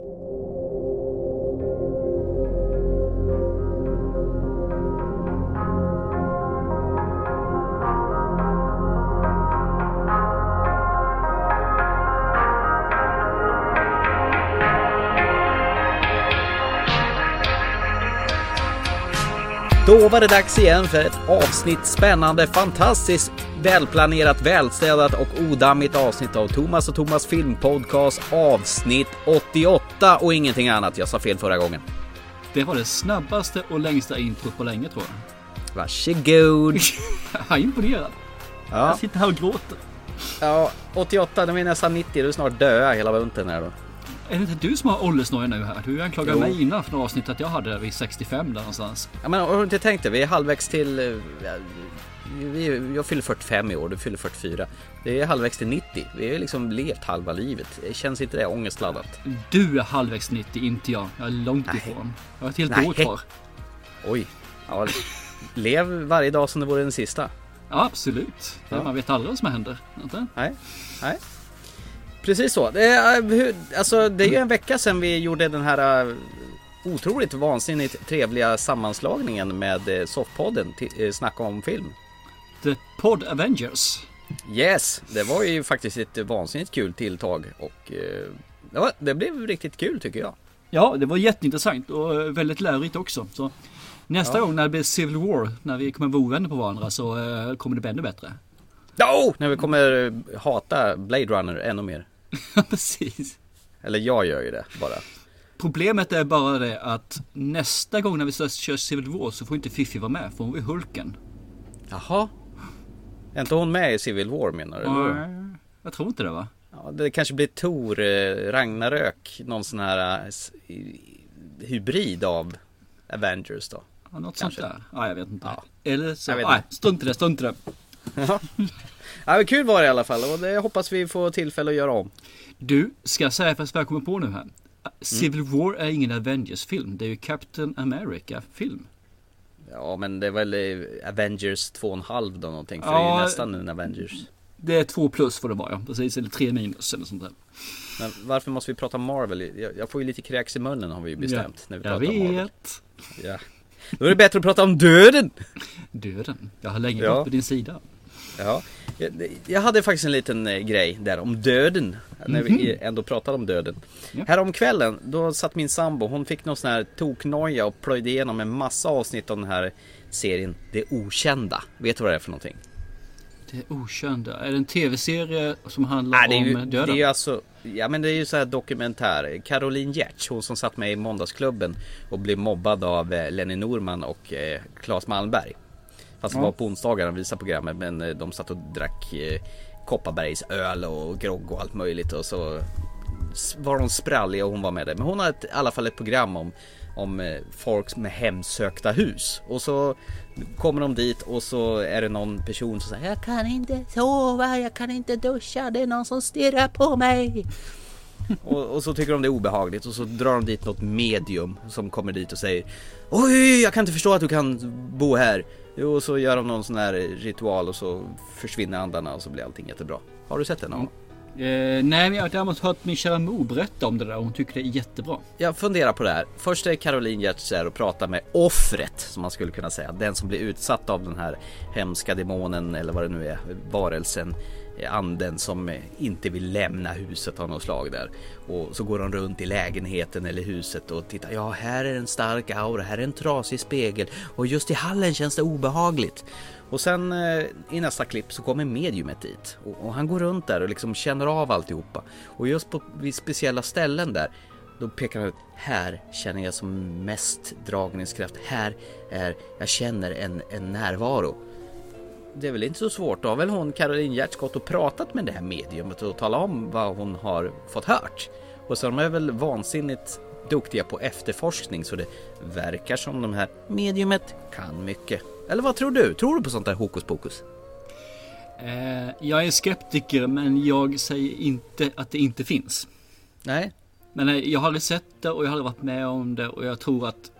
Thank you Då var det dags igen för ett avsnitt spännande, fantastiskt välplanerat, välstädat och odammigt avsnitt av Thomas och Thomas filmpodcast avsnitt 88 och ingenting annat. Jag sa fel förra gången. Det var det snabbaste och längsta introt på länge tror jag. Varsågod. Jag är imponerad. Ja, Jag sitter här och gråter. ja 88, de är nästan 90, du är snart döda hela bunten här då. Är det inte du som har åldersnoja nu här? Du anklagade mig innan för några avsnitt att jag hade det vid 65 där någonstans. Ja, men har inte tänkt det? Vi är halvvägs till... eh, jag fyller 45 i år, du fyller 44. Det är halvvägs till 90. Vi har liksom levt halva livet. Känns inte det ångestladdat? Du är halvvägs 90, inte jag. Jag är långt Nej. ifrån. Jag har ett helt år kvar. Oj. Ja, lev varje dag som det vore den sista. Ja, absolut. Ja. Man vet aldrig vad som händer. Inte? Nej, nej. Precis så. Det är, eh, alltså, det är ju en vecka sedan vi gjorde den här eh, otroligt vansinnigt trevliga sammanslagningen med eh, Softpodden, Snacka om film. The Pod Avengers. Yes, det var ju faktiskt ett vansinnigt kul tilltag och eh, det, blev riktigt kul tycker jag. Ja, det var jätteintressant och väldigt lärorikt också. Så nästa Ja. gång när det blir Civil War, när vi kommer vara ovänner på varandra så kommer det bli ännu bättre. No! När vi kommer hata Blade Runner ännu mer. Ja, precis. Eller jag gör ju det bara. Problemet är bara det att nästa gång när vi köra Civil War så får inte Fifi vara med för hon är Hulken. Jaha. Är inte hon med i Civil War menar du? eller? Jag tror inte det va? Ja, det kanske blir Tor, eh, Ragnarök, någon sån här eh, hybrid av Avengers då. Ja, något Kanske. sånt där. Ja, jag vet inte. Ja. Eller så, nej, strunt i det, strunt i det. Ja. ja, men kul var det i alla fall och det hoppas vi får tillfälle att göra om. Du, ska jag säga fast vad jag kommer på nu här. Mm. Civil War är ingen Avengers-film. Det är ju Captain America-film. Ja, men det är väl Avengers 2,5 då någonting, för det är Ja. ju nästan en Avengers. Det är två plus får det vara ja. Precis, eller tre minus eller sånt där. Men varför måste vi prata Marvel? Jag, jag får ju lite kräks i munnen har vi ju bestämt när vi Jag pratar Marvel. vet. Ja. Då är det bättre att prata om döden! Döden. Jag har länge Ja. varit på din sida. Ja, jag, jag hade faktiskt en liten eh, grej där om döden. När vi ändå pratade om döden. Ja. Härom kvällen, då satt min sambo, hon fick någon sån här toknoja och plöjde igenom en massa avsnitt av den här serien Det Okända. Vet du vad det är för någonting? Det okända. Är det en tv-serie som handlar Nej, det är ju, om döden? det är ju alltså, ja men det är ju så här dokumentär. Caroline Giertz, hon som satt med i Måndagsklubben och blev mobbad av eh, Lenny Norman och eh, Claes Malmberg. Fast det var på onsdagar de visade programmet men eh, de satt och drack eh, Kopparbergs öl och grogg och allt möjligt och så var de spralliga och hon var med där. Men hon har ett, i alla fall ett program om om eh, folk med hemsökta hus och så kommer de dit och så är det någon person som säger Jag kan inte sova, jag kan inte duscha, det är någon som stirrar på mig. och, och så tycker de det är obehagligt och så drar de dit något medium som kommer dit och säger Oj, jag kan inte förstå att du kan bo här. Jo, och så gör de någon sån här ritual och så försvinner andarna och så blir allting jättebra. Har du sett den? någon gång? Eh, nej, men jag har däremot hört min kära mor berätta om det där och hon tycker det är jättebra. Jag funderar på det här. Först är Caroline Giertz där och pratar med offret som man skulle kunna säga. Den som blir utsatt av den här hemska demonen eller vad det nu är. Varelsen, anden som inte vill lämna huset av något slag där. Och så går hon runt i lägenheten eller huset och tittar. Ja, här är en stark aura, här är en trasig spegel och just i hallen känns det obehagligt. Och sen eh, i nästa klipp så kommer mediumet dit och, och han går runt där och liksom känner av alltihopa. Och just på vid speciella ställen där då pekar han ut, här känner jag som mest dragningskraft. Här är, jag känner en, en närvaro. Det är väl inte så svårt, då har väl hon Caroline Giertz gått och pratat med det här mediumet och talat om vad hon har fått hört. Och så de är väl vansinnigt duktiga på efterforskning så det verkar som de här mediumet kan mycket. Eller vad tror du? Tror du på sånt där hokus pokus? Eh, jag är skeptiker men jag säger inte att det inte finns. Nej, Men eh, jag har aldrig sett det och jag har aldrig varit med om det och jag tror att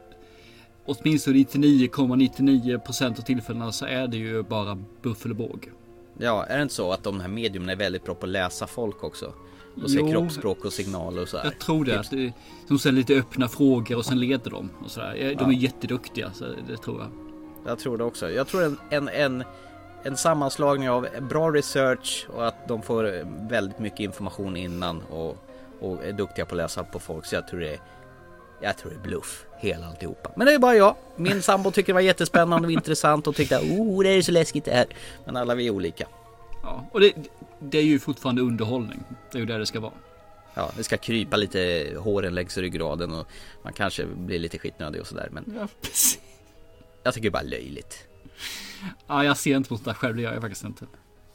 åtminstone 99,99% av tillfällena så är det ju bara buffel och båg. Ja, är det inte så att de här mediumen är väldigt bra på att läsa folk också? Och se Jo. kroppsspråk och signaler och så här. Jag tror det. Att det de ställer lite öppna frågor och sen leder de. Och sådär. De Ja. är jätteduktiga, så det tror jag. Jag tror det också. Jag tror en, en, en, en sammanslagning av bra research och att de får väldigt mycket information innan och, och är duktiga på att läsa på folk. Så jag tror det jag tror det är bluff, hela alltihopa. Men det är bara jag. Min sambo tycker det var jättespännande och intressant och tyckte oh det är så läskigt det här. Men alla vi är olika. Ja. Och det, det är ju fortfarande underhållning. Det är ju där det ska vara. Ja, det ska krypa lite håren längs ryggraden och man kanske blir lite skitnödig och sådär. Men Ja, precis. jag tycker det är bara löjligt. Ja, jag ser inte på sånt där själv. Det gör jag faktiskt inte.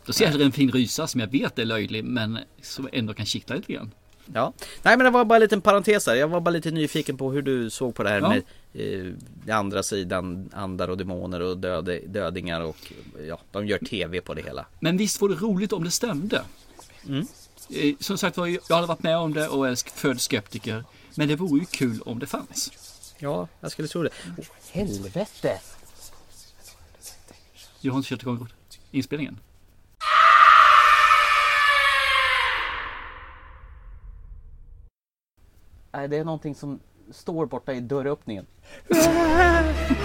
Då ser jag hellre en fin rysa som jag vet är löjlig, men som ändå kan kittla lite grann. Ja, nej men det var bara en liten parentes där. Jag var bara lite nyfiken på hur du såg på det här Ja. med eh, den andra sidan, andar och demoner och döde, dödingar och ja, de gör tv på det hela. Men visst var det roligt om det stämde. Mm. Eh, Som sagt var, jag har aldrig varit med om det och är född skeptiker. Men det vore ju kul om det fanns. Ja, jag skulle tro det. Oh, helvete! Jag har inte kört igång inspelningen. Nej, det är någonting som står borta i dörröppningen.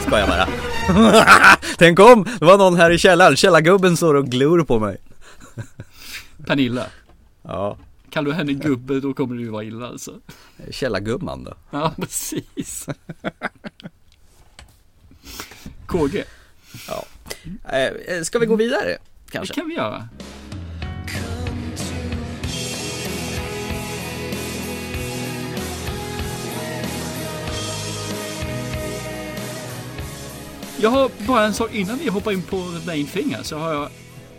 Ska jag bara. Tänk om! Det var någon här i källaren. Källargubben står och glor på mig. Pernilla, Ja, kallar du henne gubbe då kommer det ju vara illa alltså. källargumman då. Ja, precis. KG, Ja. Eh, ska vi gå vidare? det Kanske? kan vi göra. Jag har bara en sak innan vi hoppar in på main thing här, så har jag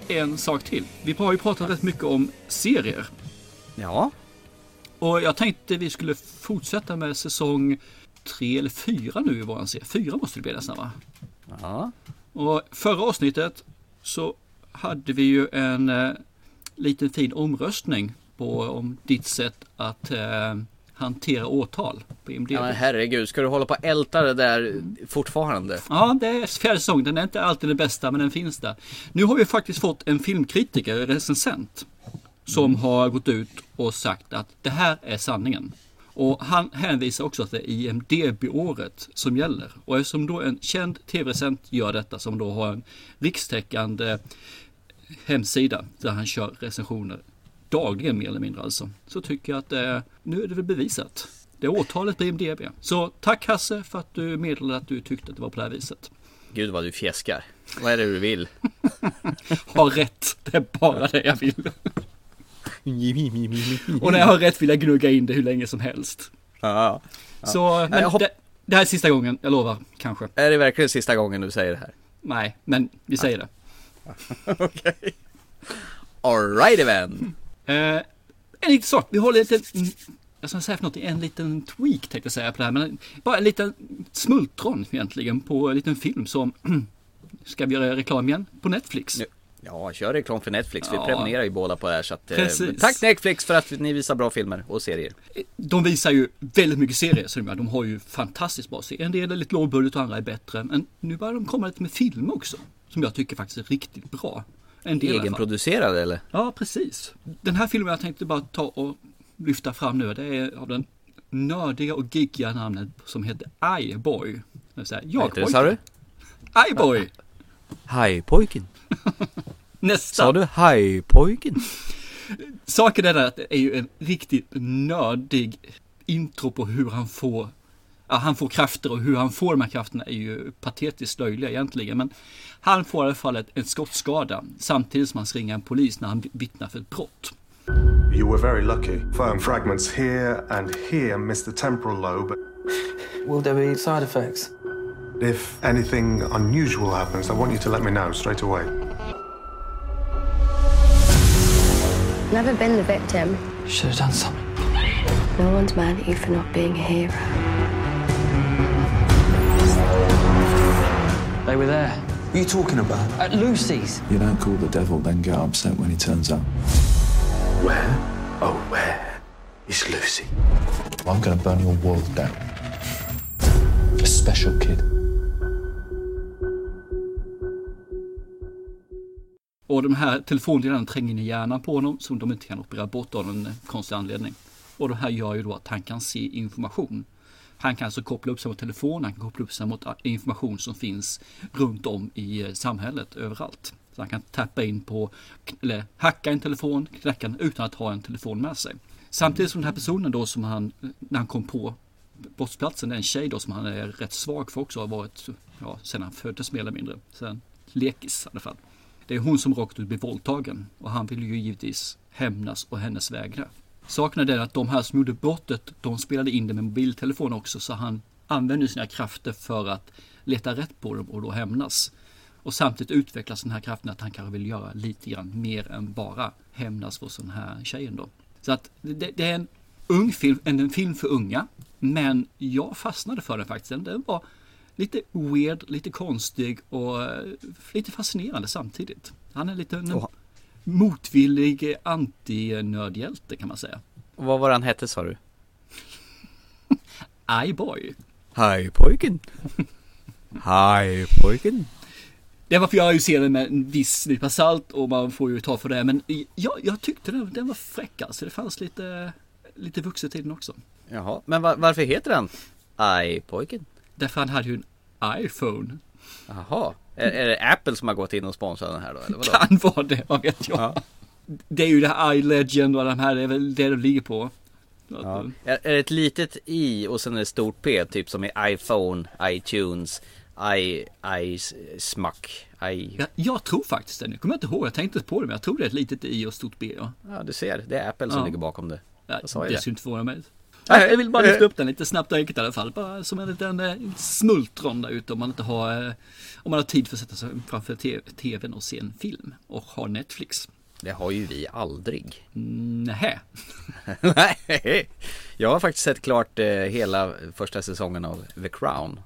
en sak till. Vi har ju pratat rätt mycket om serier. Ja. Och jag tänkte vi skulle fortsätta med säsong tre eller fyra nu i våran serie. Fyra måste det bli nästan va? Ja. Och förra avsnittet så hade vi ju en eh, liten fin omröstning på om ditt sätt att eh, hantera åtal på IMDB. Ja men herregud, ska du hålla på och älta det där fortfarande? Ja, det är fjärde säsongen. Den är inte alltid den bästa, men den finns där. Nu har vi faktiskt fått en filmkritiker, recensent, som har gått ut och sagt att det här är sanningen. Och han hänvisar också att det är IMDB-året som gäller. Och eftersom då en känd tv-recensent gör detta, som då har en rikstäckande hemsida där han kör recensioner dagligen mer eller mindre alltså. Så tycker jag att eh, nu är det väl bevisat. Det är åtalet på IMDB. Så tack Hasse för att du meddelade att du tyckte att det var på det här viset. Gud vad du fjäskar. Vad är det du vill? Har rätt, det är bara det jag vill. Och när jag har rätt vill jag gnugga in det hur länge som helst. Ja. Så men hopp- det, det här är sista gången, jag lovar, kanske. Är det verkligen sista gången du säger det här? Nej, men vi säger det. Okej. Alrighty then. Eh, en liten sak, vi har lite, jag ska säga för något, en liten tweak tänkte jag säga på det här, men bara en liten smultron egentligen på en liten film som, ska vi göra reklam igen? På Netflix. Ja, kör reklam för Netflix. Vi Ja. prenumererar ju båda på det här så att, eh. Tack Netflix för att ni visar bra filmer och serier. De visar ju väldigt mycket serier, så de har ju fantastiskt bra serier. En del är lite lågbudget och andra är bättre. Men nu börjar de komma lite med filmer också. Som jag tycker faktiskt är riktigt bra. En del. Egenproducerade eller? Ja, precis. Den här filmen jag tänkte bara ta och lyfta fram nu. Det är av den nördiga och giggiga namnet som heter iBoy. Det, sa du? iBoy! Hajpojken. Nästa. Sa du hajpojken? Saken är att det är ju en riktigt nördig intro på hur han får Ja, han får krafter och hur han får de här krafterna är ju patetiskt löjliga egentligen. Men han får i alla fall en skottskada samtidigt som han ringer en polis när han vittnar för ett brott. You were very lucky. Firm fragments here and here miss the temporal lobe. Will there be side effects? If anything unusual happens, I want you to let me know straight away. Never been the victim. Should have done something. No one's mad at you for not being a hero. They were there. What are you talking about? At Lucy's. You don't call the devil, then get upset when he turns up. Where? Oh, where is Lucy? I'm gonna burn your world down. A special kid. Och de här telefonledarna tränger in i hjärnan på honom som de inte kan operera bort av någon konstig anledning. Och det här gör ju då att han kan se information. Han kan alltså koppla upp sig mot telefon, han kan koppla upp sig mot ah, information som finns runt om i eh, samhället överallt. Så han kan tappa in på, eller hacka en telefon, knäcka den utan att ha en telefon med sig. Samtidigt som den här personen då som han, när han kom på brottsplatsen, en tjej då som han är rätt svag för också har varit, ja, sen han föddes mer eller mindre. Sen lekis i alla fall. Det är hon som rakt ut blir våldtagen och han vill ju givetvis hämnas och hennes vägrar. Saken är den att de här som gjorde brottet, de spelade in det med mobiltelefon också så han använder sina krafter för att leta rätt på dem och då hämnas. Och samtidigt utvecklas den här kraften att han kanske vill göra lite grann mer än bara hämnas på sån här tjejen då. Så att det, det är en ung film, en film för unga. Men jag fastnade för den faktiskt. Den var lite weird, lite konstig och eh, lite fascinerande samtidigt. Han är lite en motvillig anti-nördhjälte kan man säga. Och vad var han hette sa du? iBoy. Hej pojken. Hej pojken. Det var för jag ju ser den med en viss nypa salt och man får ju ta för det. Men jag, jag tyckte den, den var fräck alltså. Det fanns lite, lite vuxet i den också. Jaha, men va- varför heter den Hej pojken? Därför han hade ju en iPhone. Jaha, är, är det Apple som har gått in och sponsrat den här då? Eller vadå? Kan vara det, vad vet jag. Ja. Det är ju det här iLegend och de här, det är väl det de ligger på. Ja. Är, är det ett litet i och sen ett stort P, typ som i iPhone, iTunes, i, i, smack, i... Jag, jag tror faktiskt det. Nu kommer jag inte ihåg, jag tänkte på det, men jag tror det är ett litet i och stort B. Ja. Ja, du ser, det är Apple som Ja. ligger bakom det. Ja, Jag sa ju det det. skulle inte förvåna mig. Nej, jag vill bara lyfta upp den lite snabbt och enkelt i alla fall. Bara som en liten eh, smultron där ute om man inte har, eh, om man har tid för att sätta sig framför te- tvn och se en film och har Netflix. Det har ju vi aldrig. Nähä. Nej, jag har faktiskt sett klart eh, hela första säsongen av The Crown.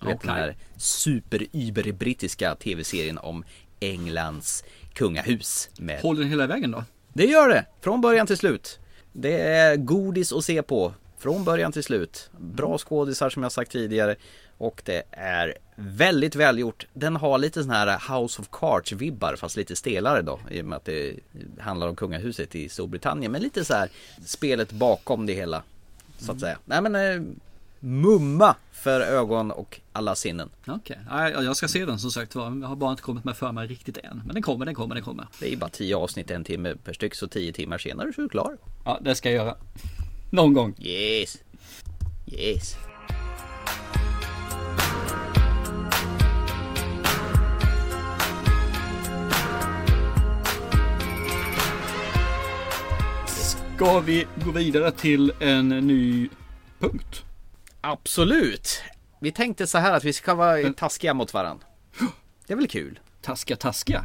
Du vet den Okej. här super brittiska tv-serien om Englands kungahus. Med... Håller den hela vägen då? Det gör det, från början till slut. Det är godis att se på, från början till slut. Bra skådisar som jag sagt tidigare. Och det är väldigt välgjort. Den har lite sån här House of Cards-vibbar fast lite stelare då. I och med att det handlar om kungahuset i Storbritannien. Men lite så här spelet bakom det hela. Så att säga. Nej men eh, mumma för ögon och alla sinnen. Okej, okay. jag ska se den som sagt var. Jag har bara inte kommit med för mig riktigt än. Men den kommer, den kommer, den kommer. Det är bara 10 avsnitt, en timme per styck. Så 10 timmar senare så är du klar. Ja, det ska jag göra. Någon gång. Yes. Yes. Ska vi gå vidare till en ny punkt? Absolut. Vi tänkte så här att vi ska vara taskiga mot varandra. Det är väl kul? Taska, taska.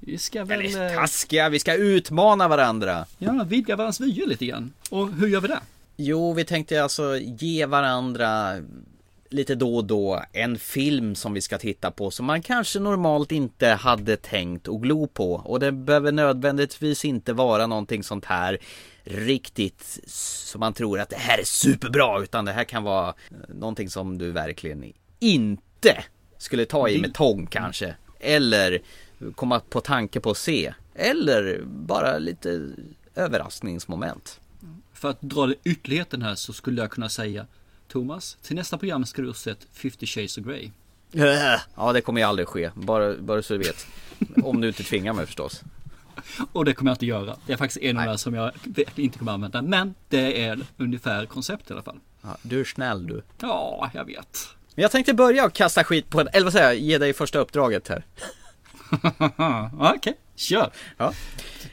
Vi ska väl... Eller eh, taskiga, vi ska utmana varandra. Ja, vidga varandras vyer lite grann. Och hur gör vi det? Jo, vi tänkte alltså ge varandra lite då och då en film som vi ska titta på som man kanske normalt inte hade tänkt att glo på. Och det behöver nödvändigtvis inte vara någonting sånt här riktigt som man tror att det här är superbra utan det här kan vara eh, någonting som du verkligen inte skulle ta i med tång kanske. Eller komma på tanke på att se. Eller bara lite överraskningsmoment. För att dra det ytterligheten här så skulle jag kunna säga Thomas, till nästa program ska du ha sett 50 Shades of Grey. Ja det kommer ju aldrig ske, bara, bara så du vet. Om du inte tvingar mig förstås. Och det kommer jag inte göra. Det är faktiskt en av de som jag inte kommer använda. Men det är ungefär koncept i alla fall. Ja, du är snäll du. Ja, jag vet. Men jag tänkte börja och kasta skit på en, eller vad säger jag, ge dig första uppdraget här. Okej, okay. kör. Ja.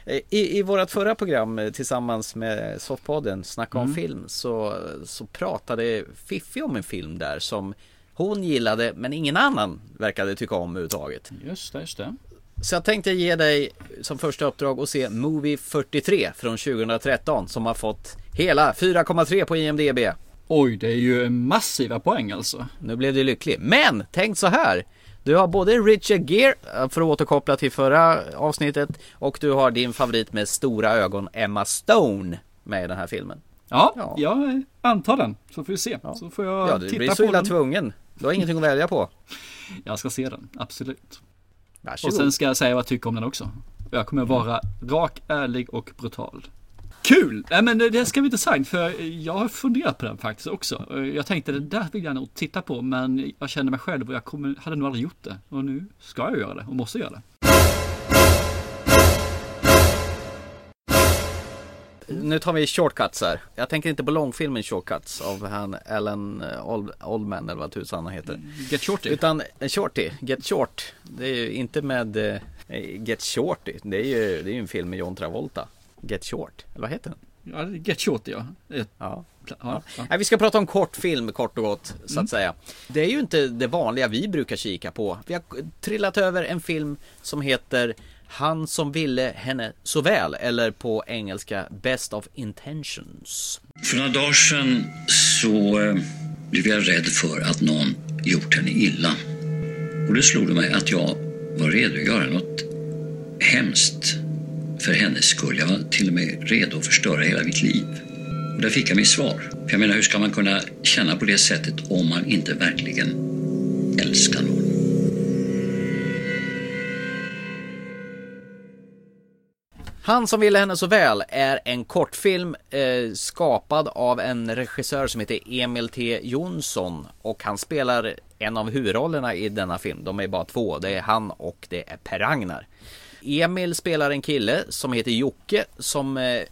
I, I vårat förra program eh, tillsammans med Softpodden, Snacka om Mm. film, så, så pratade Fiffi om en film där som hon gillade men ingen annan verkade tycka om överhuvudtaget. Just det, just det. Så jag tänkte ge dig som första uppdrag att se Movie 43 från 2013 som har fått hela 4,3 på IMDB. Oj, det är ju massiva poäng alltså. Nu blev du lycklig. Men tänk så här. Du har både Richard Gere, eh, för att återkoppla till förra avsnittet, och du har din favorit med stora ögon, Emma Stone, med i den här filmen. Ja, Ja. jag antar den. Så får vi se. Så får jag Ja, du titta blir så illa tvungen. Du har ingenting att välja på. Jag ska se den, absolut. Varsågod. Och sen ska jag säga vad jag tycker om den också. Jag kommer vara rak, ärlig och brutal. Kul! Nej men det ska bli intressant för jag har funderat på den faktiskt också. Jag tänkte det där vill jag nog titta på men jag känner mig själv och jag kommer, hade nog aldrig gjort det. Och nu ska jag göra det och måste göra det. Nu tar vi shortcuts här. Jag tänker inte på långfilmen Shortcuts av han Alan eh, Old, Oldman eller vad tusan han heter. Get Shorty. Utan eh, Shorty, Get Short. Det är ju inte med eh, Get Shorty. Det är ju, det är ju en film med John Travolta. Get Short, eller vad heter den? Ja, Get Shorty ja. Ja. ja, ja. Nej, vi ska prata om kortfilm kort och gott så att säga. Det är ju inte det vanliga vi brukar kika på. Vi har trillat över en film som heter han som ville henne så väl eller på engelska Best of Intentions. För några dagar sedan så eh, blev jag rädd för att någon gjort henne illa. Och det slog det mig att jag var redo att göra något hemskt för hennes skull. Jag var till och med redo att förstöra hela mitt liv. Och där fick jag mitt svar. För jag menar, hur ska man kunna känna på det sättet om man inte verkligen älskar någon? Han som ville henne så väl är en kortfilm eh, skapad av en regissör som heter Emil T Jonsson och han spelar en av huvudrollerna i denna film. De är bara två. Det är han och det är Per Ragnar. Emil spelar en kille som heter Jocke som eh,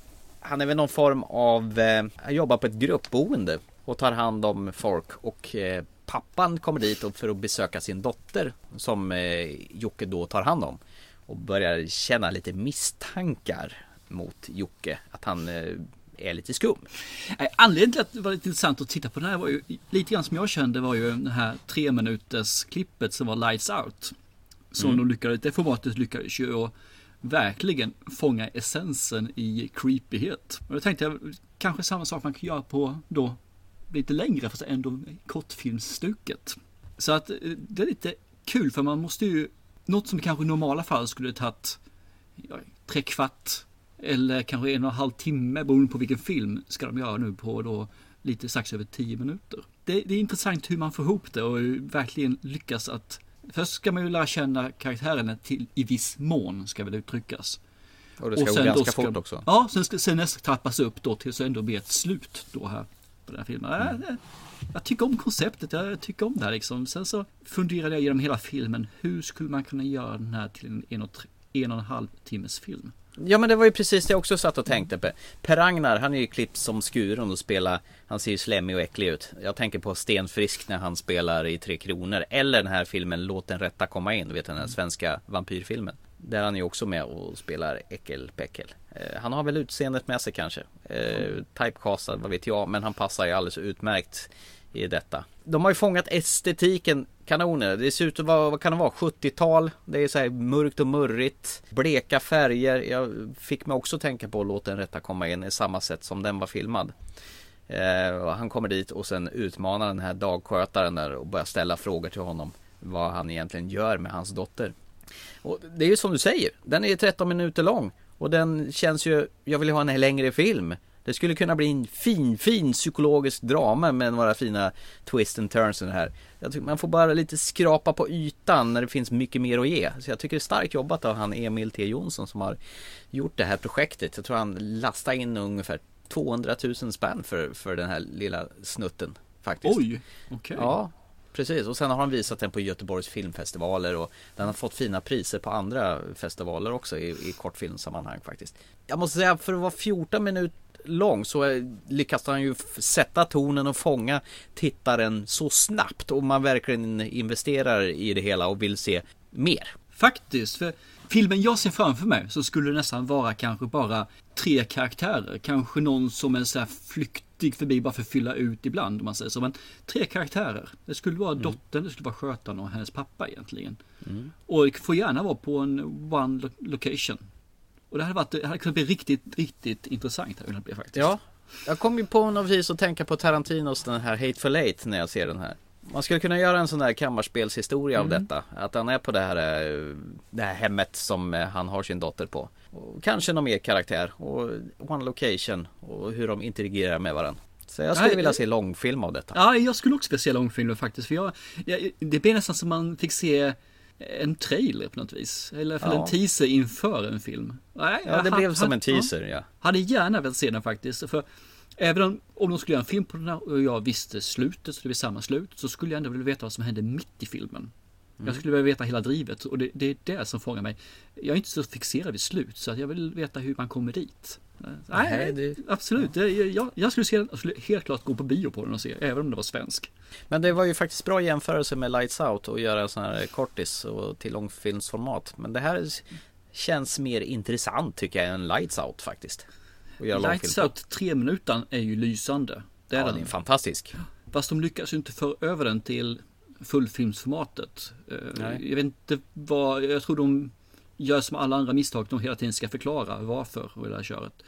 han är väl någon form av, eh, han jobbar på ett gruppboende och tar hand om folk och eh, pappan kommer dit för att besöka sin dotter som eh, Jocke då tar hand om och börjar känna lite misstankar mot Jocke att han eh, är lite skum. Nej, Anledningen till att det var lite intressant att titta på den här var ju lite grann som jag kände var ju det här tre minuters klippet som var Lights Out. Som Mm. de lyckades, det formatet lyckades ju att verkligen fånga essensen i creepyhet. Och då tänkte jag kanske samma sak man kan göra på då lite längre fast ändå kortfilmsstuket. Så att eh, det är lite kul för man måste ju, något som kanske i normala fall skulle tagit ja, tre kvart eller kanske en och en halv timme beroende på vilken film ska de göra nu på då lite strax över tio minuter. Det, det är intressant hur man får ihop det och verkligen lyckas att Först ska man ju lära känna karaktärerna till i viss mån ska väl uttryckas. Och det ska gå sen ganska då ska- fort också. Ja, sen ska sen nästa trappas upp då till så ändå blir ett slut då här på den här filmen. Mm. Jag, tycker om konceptet, jag tycker om det här liksom. Sen så funderade jag genom hela filmen, hur skulle man kunna göra den här till en en och, tre, en och en halv timmes film? Ja men det var ju precis det jag också satt och tänkte på. Per Ragnar han är ju klippt som skuren och spelar Han ser ju slemmig och äcklig ut. Jag tänker på Stenfrisk när han spelar i Tre Kronor. Eller den här filmen Låt den rätta komma in. Du vet den här svenska vampyrfilmen. Där han är ju också med och spelar äckelpäckel. Eh, han har väl utseendet med sig kanske. Eh, typecastad, vad vet jag. Men han passar ju alldeles utmärkt i detta. De har ju fångat estetiken kanoner. Det ser ut att vara, vad kan det vara, 70-tal. Det är så här mörkt och murrigt. Bleka färger. Jag fick mig också tänka på Låt den rätta komma in i samma sätt som den var filmad. Eh, han kommer dit och sen utmanar den här dagskötaren där och börjar ställa frågor till honom. Vad han egentligen gör med hans dotter. Och det är ju som du säger, den är 13 minuter lång. Och den känns ju, jag vill ju ha en längre film. Det skulle kunna bli en fin, fin psykologisk drama med några fina twist and turns i det här. Jag tycker man får bara lite skrapa på ytan när det finns mycket mer att ge. Så jag tycker det är starkt jobbat av han Emil T Jonsson som har gjort det här projektet. Jag tror han lastar in ungefär 200 000 spänn för, för den här lilla snutten. Faktiskt. Oj, okej. Ja, precis. Och sen har han visat den på Göteborgs filmfestivaler och den har fått fina priser på andra festivaler också i, i kortfilmsammanhang faktiskt. Jag måste säga för att vara 14 minuter lång så lyckas han ju sätta tonen och fånga tittaren så snabbt och man verkligen investerar i det hela och vill se mer. Faktiskt, för filmen jag ser framför mig så skulle det nästan vara kanske bara tre karaktärer. Kanske någon som är så här flyktig förbi bara för att fylla ut ibland om man säger så. Men tre karaktärer. Det skulle vara dottern, det skulle vara skötaren och hennes pappa egentligen. Och det får gärna vara på en one lo- location. Och det hade, varit, det hade kunnat bli riktigt, riktigt intressant. Det bli faktiskt. Ja, jag kom ju på något vis att tänka på Tarantinos den här Hateful Eight när jag ser den här. Man skulle kunna göra en sån där kammarspelshistoria av detta. Att han är på det här, eh, det här hemmet som eh, han har sin dotter på. Och kanske någon mer karaktär och one location och hur de interagerar med varandra. Så jag skulle Nej, vilja eh, se långfilm av detta. Ja, jag skulle också vilja se långfilmer faktiskt. För jag, jag, det blir nästan som man fick se en trailer på något vis. Eller i alla fall Ja. en teaser inför en film. Nej, Ja, det jag blev ha- som ha- en teaser ja. Hade gärna velat se den faktiskt. För även om, om de skulle göra en film på den här och jag visste slutet, så det blir samma slut, så skulle jag ändå vilja veta vad som hände mitt i filmen. Mm. Jag skulle vilja veta hela drivet och det, det är det som fångar mig. Jag är inte så fixerad vid slut så att jag vill veta hur man kommer dit. Nej, det- absolut. Det, jag, jag skulle se jag skulle helt klart gå på bio på den och se, även om det var svensk. Men det var ju faktiskt bra jämförelse med Lights Out och göra sån här kortis och till långfilmsformat. Men det här känns mer intressant tycker jag än Lights Out faktiskt. Och göra Lights. Out, tre minuter är ju lysande. Det är Ja, den. den är fantastisk. Fast de lyckas ju inte föra över den till fullfilmsformatet. Eh, Nej. Jag vet inte vad, jag tror de gör som alla andra misstag, de hela tiden ska förklara varför och det här köret.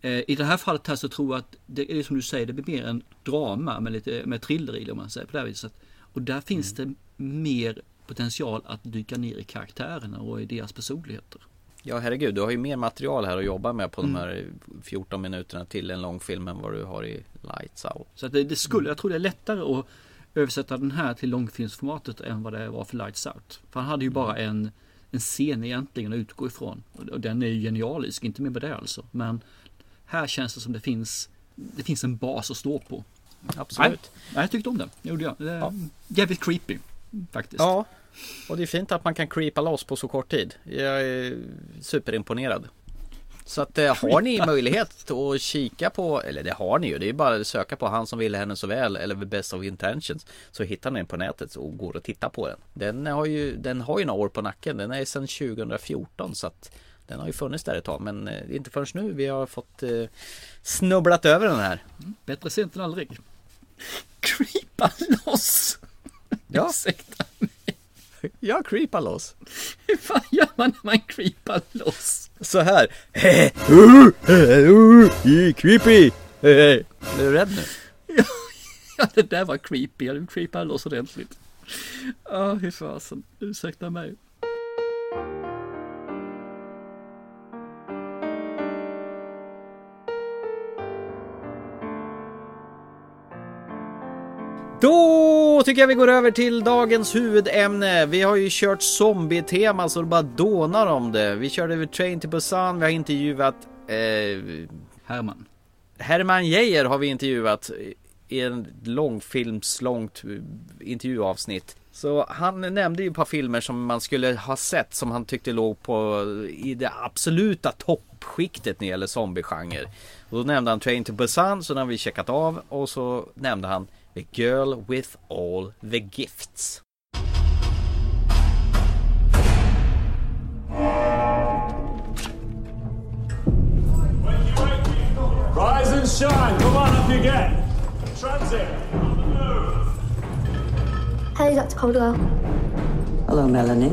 Eh, I det här fallet här så tror jag att det är som du säger, det blir mer en drama med lite med thriller i det om man säger på det här viset. Och där finns Mm. det mer potential att dyka ner i karaktärerna och i deras personligheter. Ja herregud, du har ju mer material här att jobba med på Mm. de här 14 minuterna till en långfilm än vad du har i Lights Out. Så det, det skulle, jag tror det är lättare att översätta den här till långfilmsformatet än vad det var för Lights Out. För han hade ju bara en, en scen egentligen att utgå ifrån. Och, den är ju genialisk, inte mer med det alltså. Men här känns det som det finns, det finns en bas att stå på. Absolut. Nej, jag tyckte om den, det gjorde jag. Det är Jävligt creepy, faktiskt. Ja, och det är fint att man kan creepa loss på så kort tid. Jag är superimponerad. Så att eh, har ni möjlighet att kika på, eller det har ni ju, det är bara att söka på Han som ville henne så väl eller The Best of Intentions Så hittar ni den på nätet och går och tittar på den. Den har ju, den har ju några år på nacken, den är sedan 2014 så att den har ju funnits där ett tag men eh, inte förrän nu vi har fått eh, snubblat över den här. Bättre sent än aldrig. Creepa loss! Ja. Ursäkta. Ja, creepa loss. Hur fan gör man när man creepar loss? Så här. Creepy! Är du rädd nu? Ja, det där var creepy. Jag creepade loss ordentligt. Ja, hur fasen. Ursäkta mig. Då tycker jag vi går över till dagens huvudämne. Vi har ju kört zombie-tema så det bara dånar om det. Vi körde över Train to Busan, vi har intervjuat eh, Herman. Herman Geijer har vi intervjuat i en långfilmslångt intervjuavsnitt. Så han nämnde ju ett par filmer som man skulle ha sett som han tyckte låg på i det absoluta toppskiktet när det gäller zombiegenre. Och då nämnde han Train to Busan, så den har vi checkat av och så nämnde han The Girl with All the Gifts. Rise and shine. Come on up you get. Transit. Hello, Dr. Caldwell. Hello, Melanie.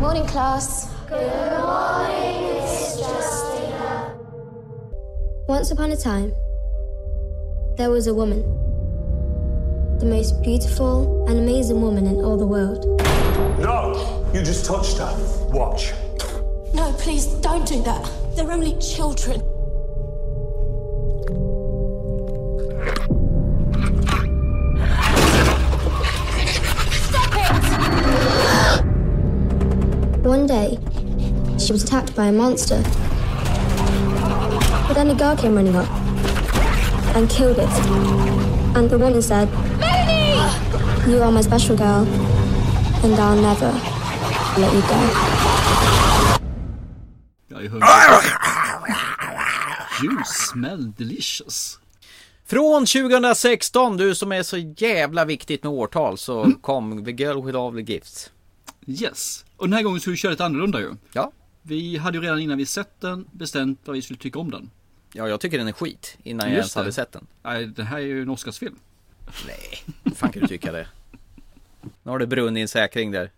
Morning, class. Good morning, Miss Justina. Once upon a time, there was a woman. The most beautiful and amazing woman in all the world. No! You just touched her. Watch. No, please don't do that. They're only children. Stop it! One day, she was attacked by a monster. But then a girl came running up and killed it. And the woman said, You are my special girl, and I'll never let you go. Är hungrig. You smell delicious. Från 2016, du som är så jävla viktigt med årtal, så kom The Girl with All the Gifts. Yes. Och den här gången skulle vi köra lite annorlunda ju. Ja. Vi hade ju redan innan vi sett den bestämt vad vi skulle tycka om den. Ja, jag tycker den är skit innan jag Just ens hade det. sett den. Nej, det här är ju en Oscarsfilm. Nej, hur fan kan du tycka det? Nu har det brunnit i en säkring där.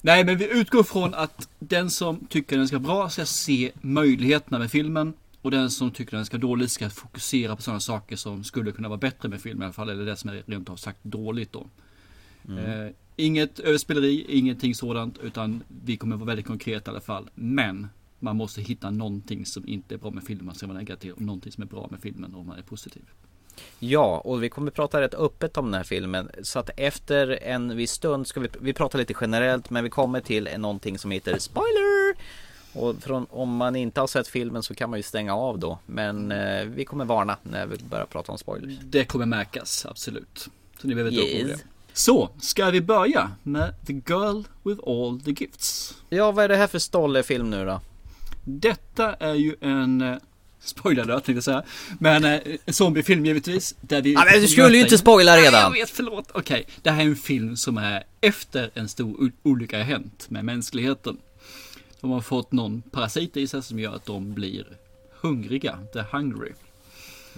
Nej, men vi utgår från att den som tycker den ska bra ska se möjligheterna med filmen. Och den som tycker den ska dåligt ska fokusera på sådana saker som skulle kunna vara bättre med filmen i alla fall. Eller det som är rent av sagt dåligt då. Eh, inget överspeleri, ingenting sådant. Utan vi kommer vara väldigt konkreta i alla fall. Men man måste hitta någonting som inte är bra med filmen. Man ska vara negativ. Och någonting som är bra med filmen om man är positiv. Ja, och vi kommer prata rätt öppet om den här filmen. Så att efter en viss stund ska vi, vi prata lite generellt, men vi kommer till någonting som heter spoiler. Och från, om man inte har sett filmen så kan man ju stänga av då. Men eh, vi kommer varna när vi börjar prata om spoilers. Det kommer märkas, absolut. Så ni behöver inte Yes. er. Så, ska vi börja med The Girl with All the Gifts? Ja, vad är det här för stollefilm nu då? Detta är ju en eh, spoiler alert tänkte jag säga. Men eh, zombiefilm givetvis. Där vi Ja, men du skulle ju inte spoila Nej, redan. Jag vet, förlåt. Okej, det här är en film som är efter en stor olycka har hänt med mänskligheten. De har fått någon parasit i sig som gör att de blir hungriga. The hungry.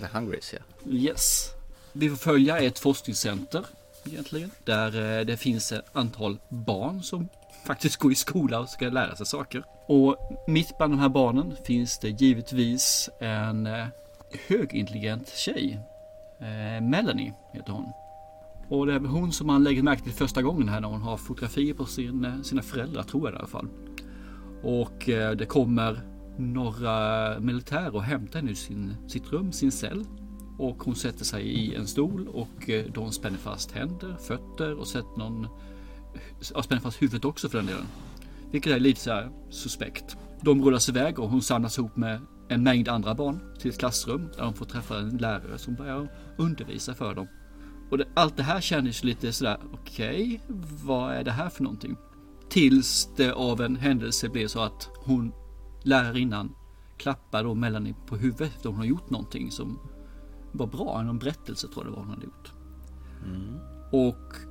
The Hungries, ja. Yes. Vi får följa ett forskningscenter egentligen. Där eh, det finns ett antal barn som faktiskt gå i skola och ska lära sig saker. Och mitt bland de här barnen finns det givetvis en eh, högintelligent tjej. Eh, Melanie heter hon. Och det är väl hon som man lägger märke till första gången här när hon har fotografier på sin, eh, sina föräldrar tror jag i alla fall. Och det kommer några militärer och hämtar henne ur sin, sitt rum, sin cell. Och hon sätter sig i en stol och de spänner fast händer, fötter och sätter någon... Ja, spänner fast huvudet också för den delen. Vilket är lite så här suspekt. De rullas iväg och hon samlas ihop med en mängd andra barn till ett klassrum där de får träffa en lärare som börjar undervisa för dem. Och det, allt det här kändes lite sådär, okej, vad är det här för någonting? Tills det av en händelse blev så att hon, lärarinnan, klappar då Melanie på huvudet efter hon har gjort någonting som var bra. Någon berättelse tror jag det var hon hade gjort. Och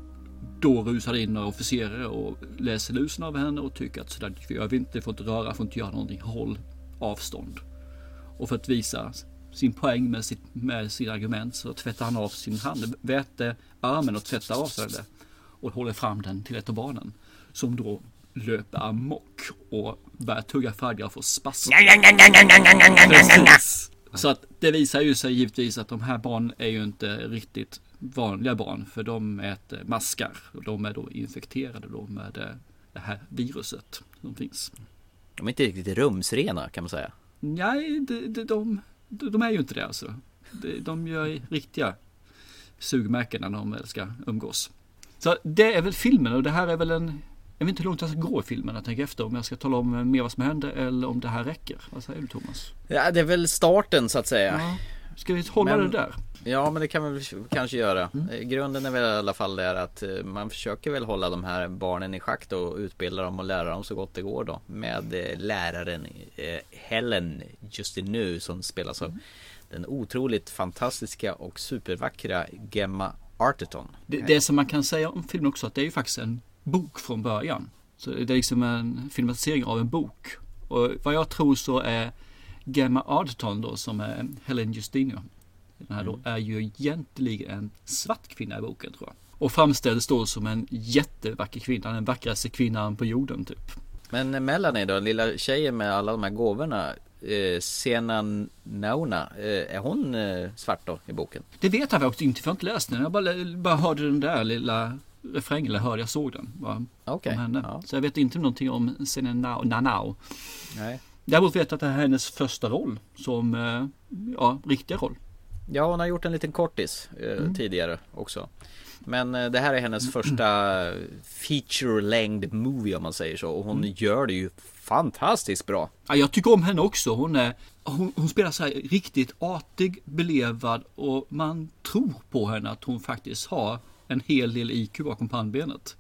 då rusar det in några officerare och läser lusen av henne och tycker att sådär gör vi inte, får inte röra, får inte göra någonting, håll avstånd. Och för att visa sin poäng med, sitt, med sina argument så tvättar han av sin hand, väter armen och tvättar av sig det. Och håller fram den till ett av barnen. Som då löper amok och börjar tugga färdiga och får spasm. Så att det visar ju sig givetvis att de här barnen är ju inte riktigt vanliga barn för de äter maskar och de är då infekterade då med eh, det här viruset som finns. De är inte riktigt rumsrena kan man säga. Nej, de, de, de, de är ju inte det alltså. De, de gör riktiga sugmärken när de ska umgås. Så det är väl filmen och det här är väl en jag vet inte hur långt jag ska gå i filmen, jag tänker efter om jag ska tala om mer vad som hände eller om det här räcker. Vad säger du Thomas? Ja, det är väl starten så att säga. Ja. Ska vi hålla Men- det där? Ja, men det kan vi kanske göra. Eh, Grunden är väl i alla fall där att eh, man försöker väl hålla de här barnen i schack då och utbilda dem och lära dem så gott det går då. Med eh, läraren Helen Justin nu som spelas av den otroligt fantastiska och supervackra Gemma Arterton. Det, det som man kan säga om filmen också att det är ju faktiskt en bok från början. Så det är liksom en filmatisering av en bok. Och vad jag tror så är Gemma Arterton då som är Helen Justinio. Den här då är ju egentligen en svart kvinna i boken tror jag. Och framställs då som en jättevacker kvinna, den vackraste kvinnan på jorden typ. Men Melanie då, lilla tjejen med alla de här gåvorna. Eh, Sena Nauna, eh, är hon eh, svart då i boken? Det vet jag faktiskt inte för jag har inte läst den. Jag bara, bara hörde den där lilla refrängen, eller hörde jag såg den. Bara, Okej, om henne. ja. Så jag vet inte någonting om Sena Nanau. Nej. Däremot vet jag att det här är hennes första roll som, eh, ja, riktiga roll. Ja, hon har gjort en liten kortis eh, tidigare också. Men eh, det här är hennes första feature length movie om man säger så. Och hon gör det ju fantastiskt bra. Ja, jag tycker om henne också. Hon, är, hon, hon spelar så här riktigt artig, belevad och man tror på henne att hon faktiskt har en hel del IQ bakom pannbenet.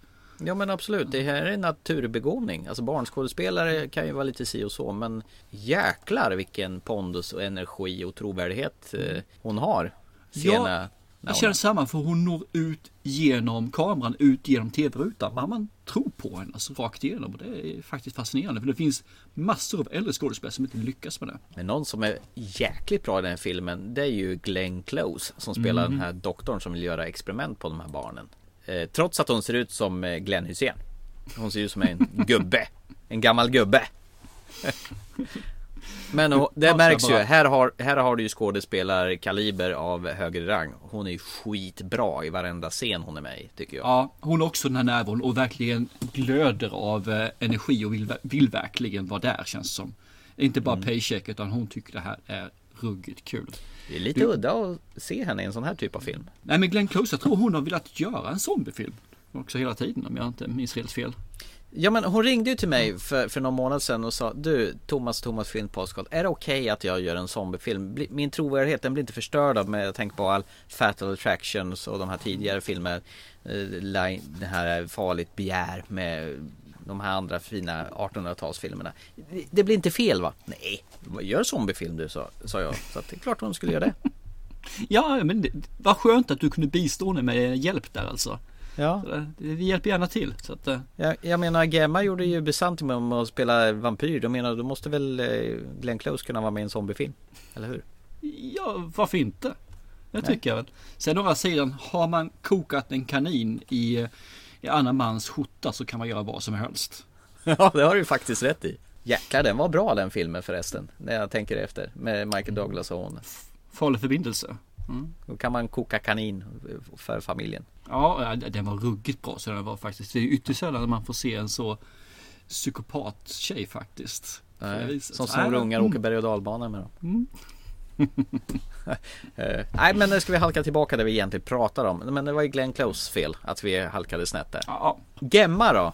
Ja men absolut, det här är en naturbegåvning. Alltså barnskådespelare kan ju vara lite si och så men jäklar vilken pondus och energi och trovärdighet eh, hon har. Sena Jag känner samma för hon når ut genom kameran, ut genom tv-rutan. Man, man tror på henne alltså, rakt igenom och det är faktiskt fascinerande för det finns massor av äldre skådespelare som inte lyckas med det. Men någon som är jäkligt bra i den här filmen Det är ju Glenn Close Som spelar Mm. den här doktorn som vill göra experiment på de här barnen eh, Trots att hon ser ut som eh, Glenn Hysén Hon ser ut som en gubbe. En gammal gubbe. Men hon- det märks ju. här har, här har du ju skådespelarkaliber av högre rang. Hon är skitbra i varenda scen hon är med i tycker jag. Ja, hon har också den här närvaron och verkligen glöder av eh, energi och vill, vill verkligen vara där känns som. Inte bara paycheck utan hon tycker det här är ruggigt kul. Det är lite Du- udda att se henne i en sån här typ av film. Nej men Glenn Close, jag tror hon har velat göra en zombiefilm. Också hela tiden om jag inte minns helt fel. Ja men hon ringde ju till mig för, för någon månad sedan och sa Du Thomas Thomas Film Podcast Är det okej att jag gör en zombiefilm? Min trovärdighet den blir inte förstörd av med jag tänker på all Fatal Attractions och de här tidigare filmer eh, Det här är Farligt begär med de här andra fina 1800-talsfilmerna Det- blir inte fel va? Nej, gör zombiefilm du sa, sa jag Så att det är klart hon skulle göra det Ja men det, vad skönt att du kunde bistå henne med hjälp där alltså. Ja. Vi hjälper gärna till. Så att, eh, Jag, jag menar Gemma gjorde ju Byzantium med att spela vampyr Då menar då måste väl eh, Glenn Close kunna vara med i en zombiefilm? Eller hur? Ja, varför inte? Det Nej. tycker jag väl. Sen å andra sidan, har man kokat en kanin i, i annan mans skjorta så kan man göra vad som helst. Ja, det har du faktiskt rätt i. Jäklar, den var bra den filmen förresten. När jag tänker efter. Med Michael Douglas och hon. Farlig förbindelse. Mm. Då kan man koka kanin för familjen. Ja, den var ruggigt bra så den var faktiskt. Det är ytterst sällan man får se en så psykopat-tjej faktiskt. På det Nej, som snor ungar och mm. åker berg och dalbana med dem. Mm. Nej men nu ska vi halka tillbaka där vi egentligen pratar om. Men det var ju Glenn Close fel att vi halkade snett där. Ja. Gemma då?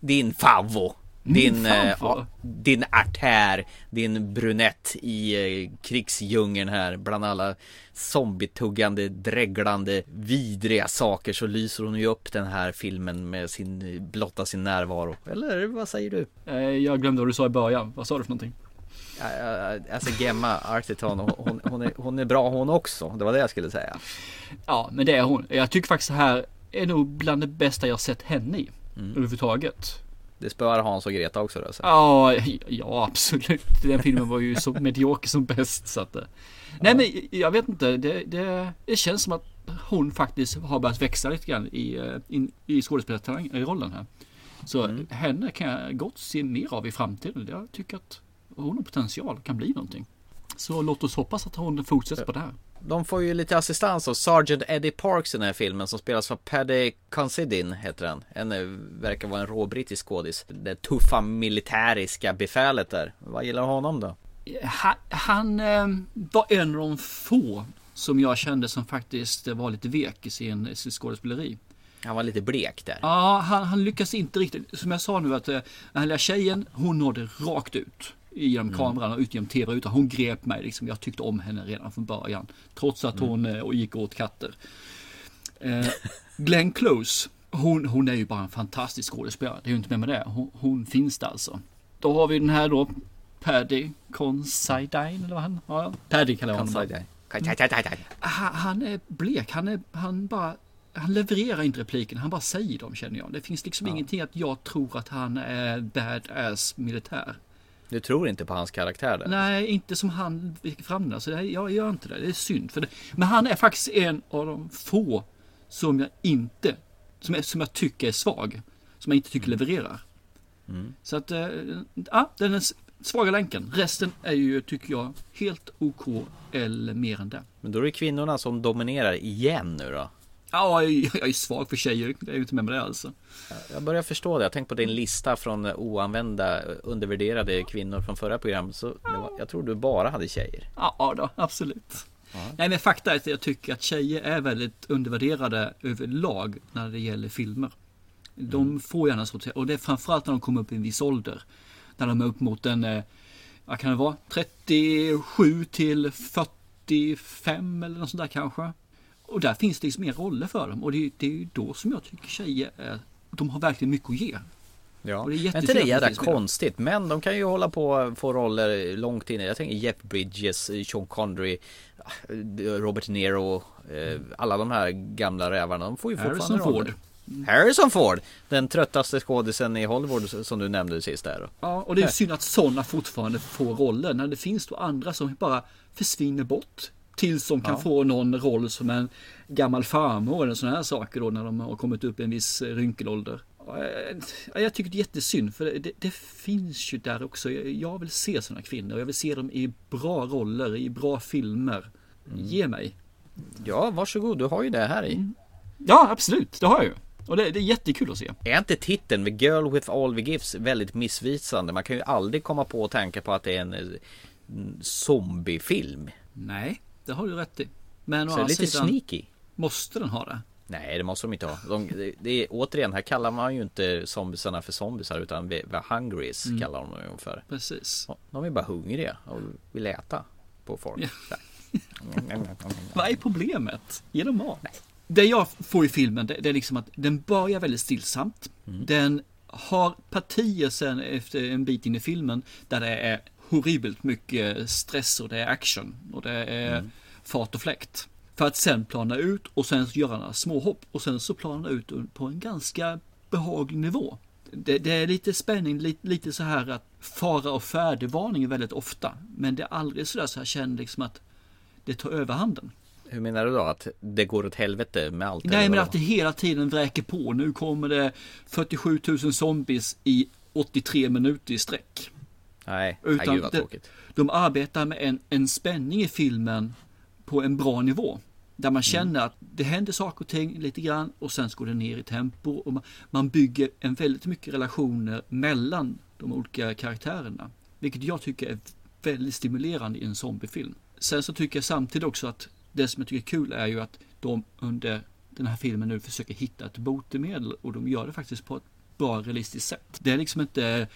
Din favvo. Din, eh, ja, din artär, din brunett i eh, krigsdjungeln här bland alla zombietuggande, dreglande, vidriga saker så lyser hon ju upp den här filmen med sin, blotta sin närvaro. Eller vad säger du? Eh, Jag glömde vad du sa i början. Vad sa du för någonting? Alltså Gemma Arterton, hon, hon, är, hon är bra hon också. Det var det jag skulle säga. Ja, men det är hon. Jag tycker faktiskt det här är nog bland det bästa jag sett henne i. Mm. Överhuvudtaget. Det spöar Hans och Greta också då. Så. Ja, ja absolut. Den filmen var ju så medioker som bäst. Så att, eh. nej men jag vet inte. Det, det, det känns som att hon faktiskt har börjat växa lite grann i, eh, in, i skådespelarrollen här. Så henne kan jag gott se mer av i framtiden. Jag tycker att hon har potential, kan bli någonting. Så låt oss hoppas att hon fortsätter på det här. De får ju lite assistans av Sergeant Eddie Parks i den här filmen som spelas av Paddy Considine heter han. En eh, verkar vara en rå brittisk skådis. Det tuffa militäriska befälet där. Vad gillar honom då? Han, han eh, var en av de få som jag kände som faktiskt var lite vek i sin, sin skådespeleri. Han var lite blek där. Ja, han, han lyckas inte riktigt. Som jag sa nu att eh, den här lilla tjejen, hon nådde rakt ut genom Mm. kameran och ut genom tv-rutan. Hon grep mig liksom. Jag tyckte om henne redan från början. Trots att Mm. hon eh, gick åt katter. Eh, Glenn Close, hon, hon är ju bara en fantastisk skådespelare. Det är ju inte mer med det. Hon, hon finns där alltså. Då har vi den här då, Paddy Considine eller vad han ja, Paddy kallar jag honom. Han, han är blek, han, är, han bara han levererar inte repliken, han bara säger dem känner jag. Det finns liksom ingenting att jag tror att han är badass militär. Du tror inte på hans karaktär där? Nej, inte som han fram det. Så det, jag gör inte det. Det är synd. För det. Men han är faktiskt en av de få som jag inte, som jag, som jag tycker är svag. Som jag inte tycker levererar. Mm. Så att, eh, ja, den är svaga länken. Resten är ju, tycker jag, helt OK eller mer än det. Men då är det kvinnorna som dominerar igen nu då? Ja, jag, är- svag för tjejer. Det är ju inte med med det alltså. Jag börjar förstå det. Jag tänkte på din lista från oanvända, undervärderade kvinnor från förra programmet. Så var, jag tror du bara hade tjejer. Ja, då, absolut. Nej, men fakta är att jag tycker att tjejer är väldigt undervärderade överlag när det gäller filmer. De får gärna så och det är framförallt när de kommer upp i en viss ålder. När de är upp mot en, eh, vad kan det vara, 37 till 45 eller något sånt där kanske. Och där finns det liksom mer roller för dem och det, det är ju då som jag tycker tjejer är, de har verkligen mycket att ge. Ja. Och det är Men inte det att jävla konstigt. Men de kan ju hålla på och få roller långt in. Jag tänker Jeff Bridges, Sean Connery, Robert De Niro, eh, alla de här gamla rävarna. De får ju fortfarande Harrison roller. Ford. Harrison Ford! Den tröttaste skådisen i Hollywood som du nämnde sist där. Ja, och det är synd att sådana fortfarande får roller när det finns då andra som bara försvinner bort. Tills de kan Ja. få någon roll som en gammal farmor eller sådana här saker då när de har kommit upp i en viss eh, rynkelålder. Ja, Jag, jag tycker det är jättesynd för det, det, finns ju där också. Jag, vill se sådana kvinnor. Jag vill se dem i bra roller, i bra filmer. Ge mig. Ja, varsågod. Du har ju det här i. Ja, absolut. Det har jag ju. Och det, det är jättekul att se. Är inte titeln The Girl with All the Gifts väldigt missvisande? Man kan ju aldrig komma på att tänka på att det är en eh, mm, zombiefilm. Nej, det har du rätt i. Men å Så det är andra lite sidan, sneaky. måste den ha det? Nej det måste de inte ha. De, det, det är, återigen, här kallar man ju inte zombiesarna för zombisar utan vi, vi hungries Mm. kallar de dem för. Precis. De är bara hungriga och vill äta på folk. Ja. Vad är problemet? Ge dem mat. Det jag får i filmen det, det är liksom att den börjar väldigt stillsamt. Mm. Den har partier sen efter en bit in i filmen där det är horribelt mycket stress och det är action och det är Mm. fart och fläkt. För att sen plana ut och sen göra några småhopp och sen så plana ut på en ganska behaglig nivå. Det, det är lite spänning, lite, lite så här att fara och färdigvarning väldigt ofta. Men det är aldrig sådär så jag känner liksom att det tar överhanden. Hur menar du då? Att det går åt helvete med allt? Nej men att det hela tiden vräker på. Nu kommer det 47 000 zombies i 83 minuter i sträck. Nej, nej gud vad de, tråkigt. de arbetar med en, en spänning i filmen på en bra nivå. Där man känner att det händer saker och ting lite grann och sen går det ner i tempo. Och man, man bygger en väldigt mycket relationer mellan de olika karaktärerna. Vilket jag tycker är väldigt stimulerande i en zombiefilm. Sen så tycker jag samtidigt också att det som jag tycker är kul är ju att de under den här filmen nu försöker hitta ett botemedel och de gör det faktiskt på ett bra realistiskt sätt. Det är liksom inte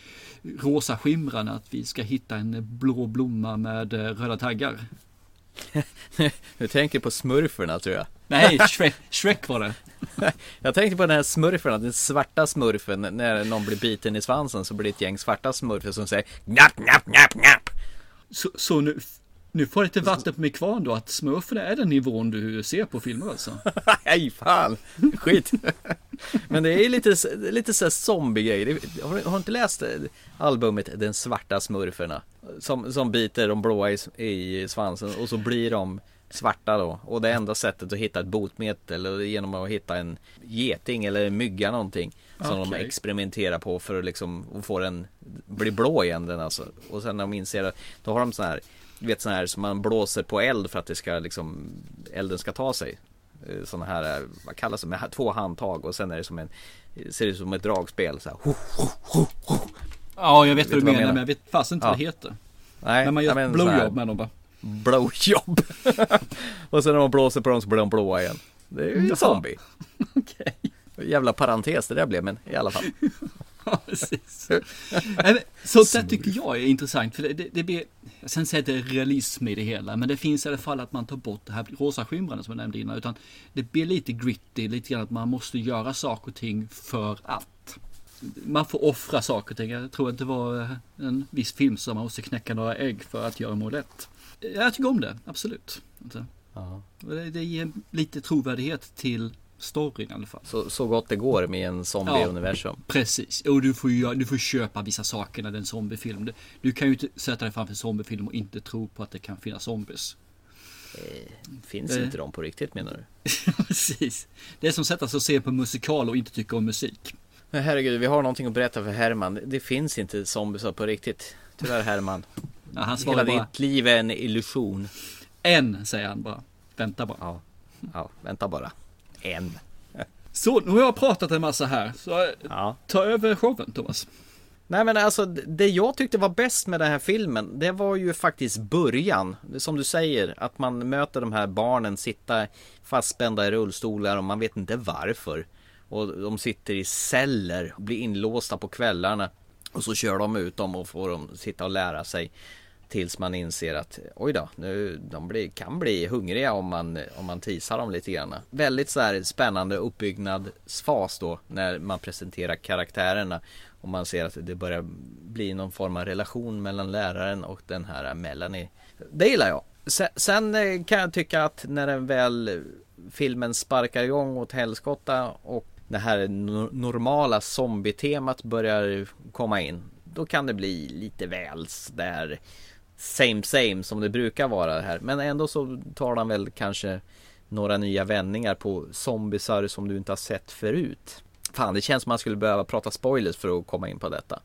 rosa skimrande att vi ska hitta en blå blomma med eh, röda taggar. Du tänker på smurferna tror jag. Nej, Shrek, Shrek var det. Jag tänkte på den här smurfen, den svarta smurfen. När någon blir biten i svansen så blir det ett gäng svarta smurfer som säger Njapp, njapp, njapp, njapp. Så, så nu, nu får jag lite vatten på min kvarn då att smurfen är den nivån du ser på filmer alltså? Nej fan, skit. Men det är lite, lite så zombie-grej. Har du du inte läst eh, albumet Den svarta smurferna? Som, som biter de blåa i, i svansen och så blir de svarta då. Och det enda sättet att hitta ett botemedel är genom att hitta en geting eller en mygga någonting. Som de Okej. experimenterar på för att liksom få den bli blå igen den alltså. Och sen när de inser att då har de sån här du vet sån här som man blåser på eld för att det ska liksom elden ska ta sig. Eh, Såna här, eh, vad kallas det, med två handtag och sen är det som en Ser ut som ett dragspel så här. Ja, jag vet Vet vad du menar, menar? men jag vet fast inte Ja. vad det heter. Nej, När man gör men blowjob med dem bara. Blowjob Och sen när man blåser på dem så blir de blåa igen Det är ju en zombie Okej. Jävla parentes det där blev men i alla fall Ja, precis. Men Sånt där tycker jag är intressant. För det, det, det blir, jag inte att det är realism i det hela, men det finns i alla fall att man tar bort det här rosa skimrande som jag nämnde innan. Utan det blir lite gritty, lite grann att man måste göra saker och ting för att. Man får offra saker och ting. Jag tror att det var en viss film som man måste knäcka några ägg för att göra mål rätt. Jag tycker om det, absolut. Alltså. Det, det ger lite trovärdighet till storyn i alla fall. så, så gott det går med en zombie-universum Precis, och du får, ju, du får köpa vissa saker när det är en zombiefilm. Du, du kan ju inte sätta dig framför en zombiefilm och inte tro på att det kan finnas zombies. Finns Eh. inte de på riktigt menar du? Precis. Det är som att sätta sig och se på musikal och inte tycka om musik. Men herregud, vi har någonting att berätta för Herman Det finns inte zombiesar på riktigt Tyvärr Herman Ja, han Hela bara ditt liv är en illusion en, säger han bara. Vänta bara. Ja, ja vänta bara En Så, nu har jag pratat en massa här. Så Ja ta över showen Thomas. Nej men alltså det jag tyckte var bäst med den här filmen Det var ju faktiskt början Som du säger att man möter de här barnen sitta fastspända i rullstolar och man vet inte varför Och de sitter i celler och blir inlåsta på kvällarna Och så kör de ut dem och får dem sitta och lära sig Tills man inser att oj då, nu, de blir, kan bli hungriga om man, om man tisar dem lite grann. Väldigt så här spännande uppbyggnadsfas då när man presenterar karaktärerna och man ser att det börjar bli någon form av relation mellan läraren och den här Melanie. Det gillar jag. Sen, eh, kan jag tycka att när den väl filmen sparkar igång åt helskotta och det här normala zombie-temat börjar komma in. Då kan det bli lite väl där same same som det brukar vara här. Men ändå så tar han väl kanske några nya vändningar på zombisar som du inte har sett förut. Fan, det känns som man skulle behöva prata spoilers för att komma in på detta.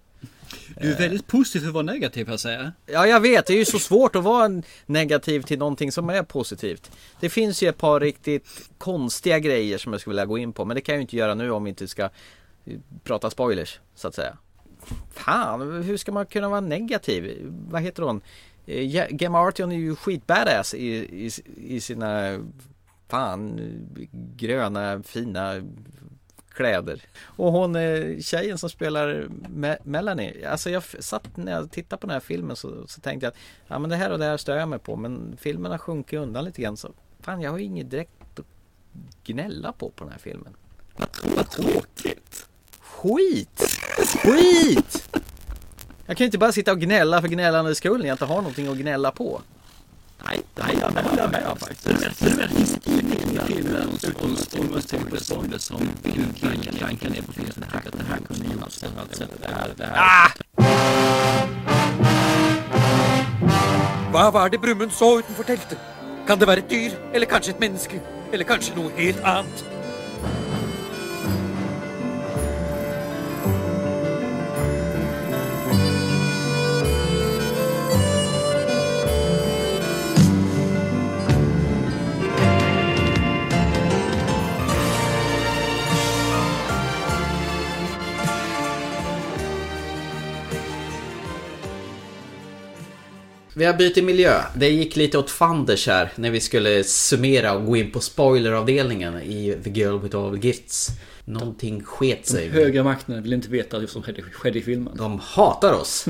Du är väldigt positiv för att vara negativ, jag säga. Ja, jag vet. Det är ju så svårt att vara negativ till någonting som är positivt. Det finns ju ett par riktigt konstiga grejer som jag skulle vilja gå in på. Men det kan jag ju inte göra nu om vi inte ska prata spoilers, så att säga. Fan, hur ska man kunna vara negativ? Vad heter hon? eh, Gemma Arterton är ju skitbadass i, i, i sina fan gröna fina kläder. Och hon tjejen som spelar Me- Melanie, alltså jag satt när jag tittade på den här filmen så, så tänkte jag att ja men det här och det här stör jag mig på men filmen har sjunkit undan lite grann så fan jag har ju inget direkt att gnälla på på den här filmen. Vad tråkigt! Skit! Skit! Jag kan ju inte bara sitta och gnälla för gnällandets skull när jag inte har någonting att gnälla på. Nej, nej, jag med om faktiskt. Det finns ingenting i filmen som står som klankar ner på filmen. Det här, kunde gjorts på ett annat sätt. Det här, det här. Hva var det Brumund så utenfor teltet? Kan det være et dyr, eller kanskje et menneske? Eller kanskje noe helt annet? Vi har bytt miljö. Det gick lite åt fanders här när vi skulle summera och gå in på spoileravdelningen i The Girl With All Gifts. Någonting sket De sig. högre makterna vill inte veta vad som skedde, i filmen. De hatar oss.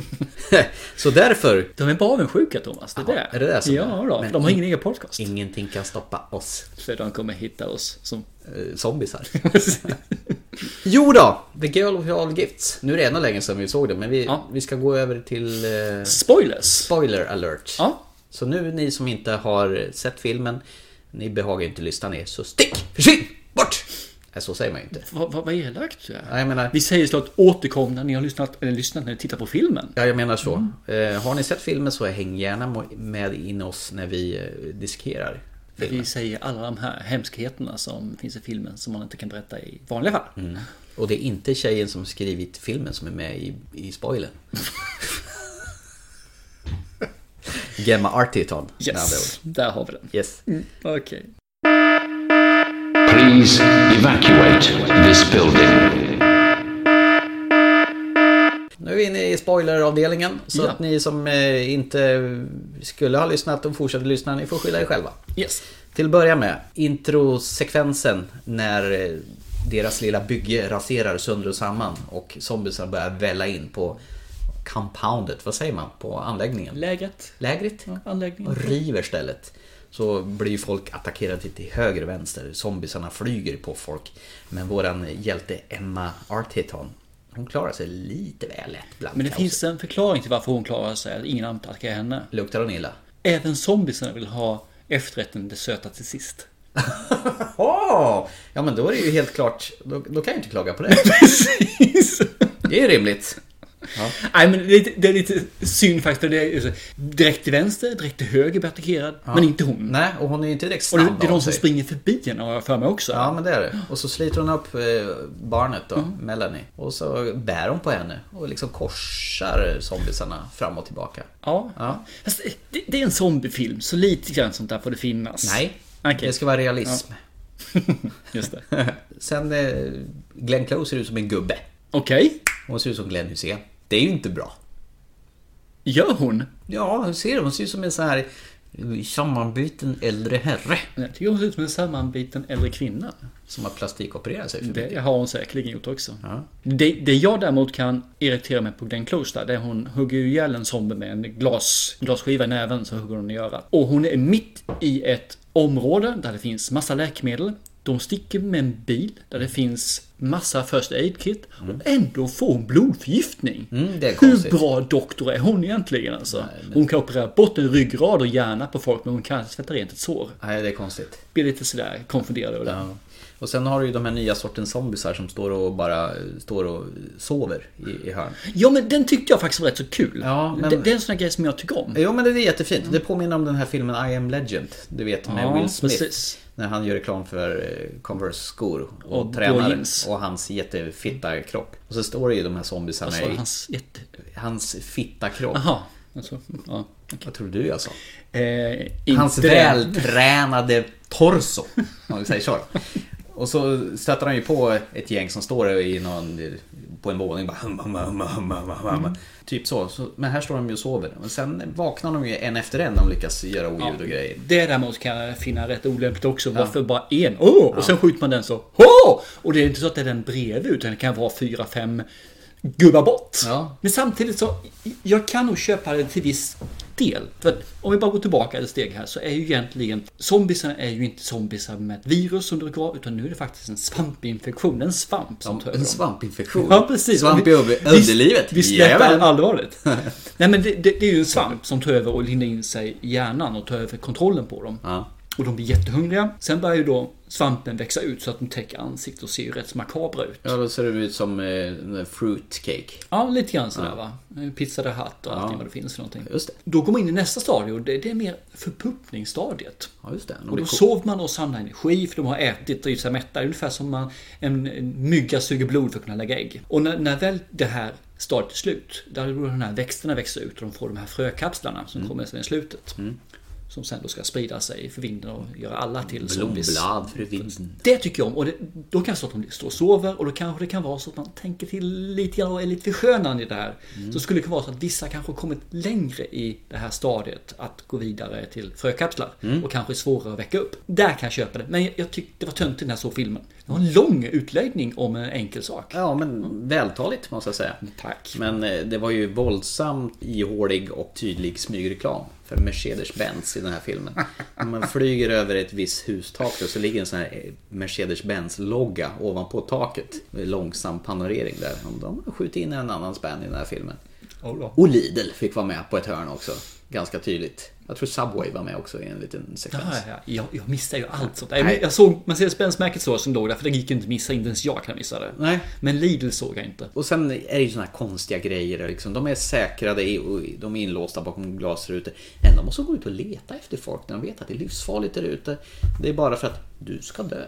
Så därför... De är bara avundsjuka Thomas, det är det. Är det det som Ja, är? då, Men de har in- ingen egen podcast. Ingenting kan stoppa oss. För de kommer hitta oss som... Eh, zombisar. jo då, The Girl With All Gifts. Nu är det ännu länge sedan vi såg det, men vi, vi ska gå över till... Eh, Spoilers! Spoiler alert. Ja. Så nu ni som inte har sett filmen, ni behagar inte lyssna ner, så stick! Försvinn! Nej, så säger man ju inte. Vad, vad, vad elakt du är. Ja, jag menar, Vi säger såklart återkom när ni har lyssnat, eller lyssnat när ni tittar på filmen. ja, jag menar så. Eh, har ni sett filmen så häng gärna med in oss när vi eh, diskerar. Vi säger alla de här hemskheterna som finns i filmen som man inte kan berätta i vanliga fall. Mm. Och det är inte tjejen som skrivit filmen som är med i, i spoilern. Gemma andra Yes, där har vi den. Yes. Mm, Okej. Please evacuate this building. Nu är vi inne i spoileravdelningen. Så Ja. att ni som eh, inte skulle ha lyssnat och fortsätter lyssna, ni får skylla er själva. Yes. Till att börja med, introsekvensen när eh, deras lilla bygge raserar sönder och samman och zombiesar börjar välla in på compoundet, vad säger man? På anläggningen? Lägret. Lägret? Anläggningen. Och river stället. Så blir folk attackerade till höger och vänster. Zombiesarna flyger på folk. Men våran hjälte Emma Arterton, hon klarar sig lite väl lätt bland Men det kaoset. finns en förklaring till varför hon klarar sig, att ingen attackerar henne. Luktar hon illa? Även zombiesarna vill ha efterrätten, det söta till sist. Ja men då är det ju helt klart, då, då kan jag inte klaga på det. Det är rimligt. Ja. Nej men det är, lite, det är lite synd faktiskt det är direkt till vänster, direkt till höger blir attackerad. Ja. Men inte hon. Nej, och hon är ju inte direkt Och det, snabb det är de som sig. springer förbi henne har jag för mig också. Ja men det är det. Och så sliter hon upp eh, barnet då, Mm. Melanie. Och så bär hon på henne och liksom korsar zombiesarna fram och tillbaka. Ja. Ja. Fast det, det är en zombiefilm, så lite grann sånt där får det finnas. Nej, Okej. det ska vara realism. Just det. Sen eh, Glenn Close ser ut som en gubbe. Okej. Hon ser ut som Glenn Hussein. Det är ju inte bra. Gör hon? Ja, hon ser Hon ser ut som en sån här sammanbiten äldre herre. Jag tycker hon ser ut som en sammanbiten äldre kvinna. Som har plastikopererat sig för mycket. Det har hon säkerligen gjort också. Ja. Det, det jag däremot kan irritera mig på Glenn Close där, det är hon hugger ju ihjäl en zombie med en glas, glasskiva i näven så hugger hon i örat. Och hon är mitt i ett område där det finns massa läkemedel. De sticker med en bil där det finns massa first aid kit. Och ändå får hon blodförgiftning. Mm, det är Hur bra doktor är hon egentligen alltså? Hon kan operera bort en ryggrad och hjärna på folk men hon kan inte tvätta rent ett sår. Nej, det är konstigt. Blir lite sådär konfunderad över det. Ja. Och sen har du ju de här nya sortens zombisar som står och bara står och sover i, i hörn. Ja men den tyckte jag faktiskt var rätt så kul. Ja, men- det, det är en sån här grej som jag tycker om. Jo men det är jättefint. Det påminner om den här filmen I am Legend. Du vet med Ja, Will Smith. precis. När han gör reklam för eh, Converse-skor och, Och tränar. Och hans jättefitta kropp. Och så står det ju de här zombisarna du? i Hans jätte... hans fitta kropp. Jaha. Alltså, ja. Vad tror du jag sa? Eh, Hans vältränade torso. Om vi säger så. Och så stöter han ju på ett gäng som står i någon på en våning bara hum, hum, hum, hum, hum, hum, hum. Typ så. så. Men här står de ju och sover. Men sen vaknar de ju en efter en. De lyckas göra oljud och grejer. Det däremot kan jag finna rätt olämpligt också. Varför bara en? Åh! Och sen skjuter man den så. Åh! Och det är inte så att det är den bredvid utan det kan vara fyra, fem gubbar bort. Ja. Men samtidigt så, jag kan nog köpa det till viss del. För om vi bara går tillbaka ett steg här så är ju egentligen zombiesarna är ju inte zombiesar med ett virus som drar av utan nu är det faktiskt en svampinfektion. En svamp som över En dem. svampinfektion? Ja, precis. Svamp i underlivet? Vi släpper Jajamän. det allvarligt. Nej men det, det, det är ju en svamp som tar över och lindar in sig i hjärnan och tar över kontrollen på dem. Ja. Och de blir jättehungriga. Sen börjar ju då svampen växa ut så att de täcker ansiktet och ser ju rätt makabra ut. Ja, då ser det ut som eh, fruitcake. Ja, lite grann sådär Ja. va. Pizza the Hut och allting Ja. vad det finns för någonting. Just det. Då går man in i nästa stadie och det, det är mer förpuppningsstadiet. Ja, just det. De Och då ko- sover man och samlar energi för de har ätit och gjort sig mätta. Ungefär som man, en, en mygga suger blod för att kunna lägga ägg. Och när, när väl det här stadiet är slut, där då de här växterna växer ut och de får de här frökapslarna som kommer sen i slutet. Som sen då ska sprida sig för vinden och göra alla till zombies. Blomblad för vinden. Det tycker jag om. Och det, då kan det stå att de står och sover och då kanske det kan vara så att man tänker till lite grann och är lite förskönande i det här. Så skulle det kunna vara så att vissa kanske har kommit längre i det här stadiet att gå vidare till frökapslar och kanske är svårare att väcka upp. Där kan jag köpa det. Men jag, jag tyckte det var töntigt när jag såg filmen. Det var en lång utläggning om en enkel sak. Ja, men vältaligt måste jag säga. Tack. Men eh, det var ju våldsamt ihålig och tydlig smygreklam för Mercedes-Benz i den här filmen. Man flyger över ett visst hustak då, så ligger en sån här Mercedes-Benz-logga ovanpå taket. Med långsam panorering där. De har skjutit in en annan spänn i den här filmen. Och Lidl fick vara med på ett hörn också. Ganska tydligt. Jag tror Subway var med också i en liten sekvens. Ja, ja, jag, jag missar ju allt sånt. Nej. Jag såg Mercedes-Benz-märket så som låg där, för det gick ju inte att missa. Inte ens jag kan missa det. Nej. Men Lidl såg jag inte. Och sen är det ju såna här konstiga grejer. Liksom. De är säkrade och de är inlåsta bakom glasrutor. Men de måste gå ut och leta efter folk när de vet att det är livsfarligt där ute. Det är bara för att du ska dö.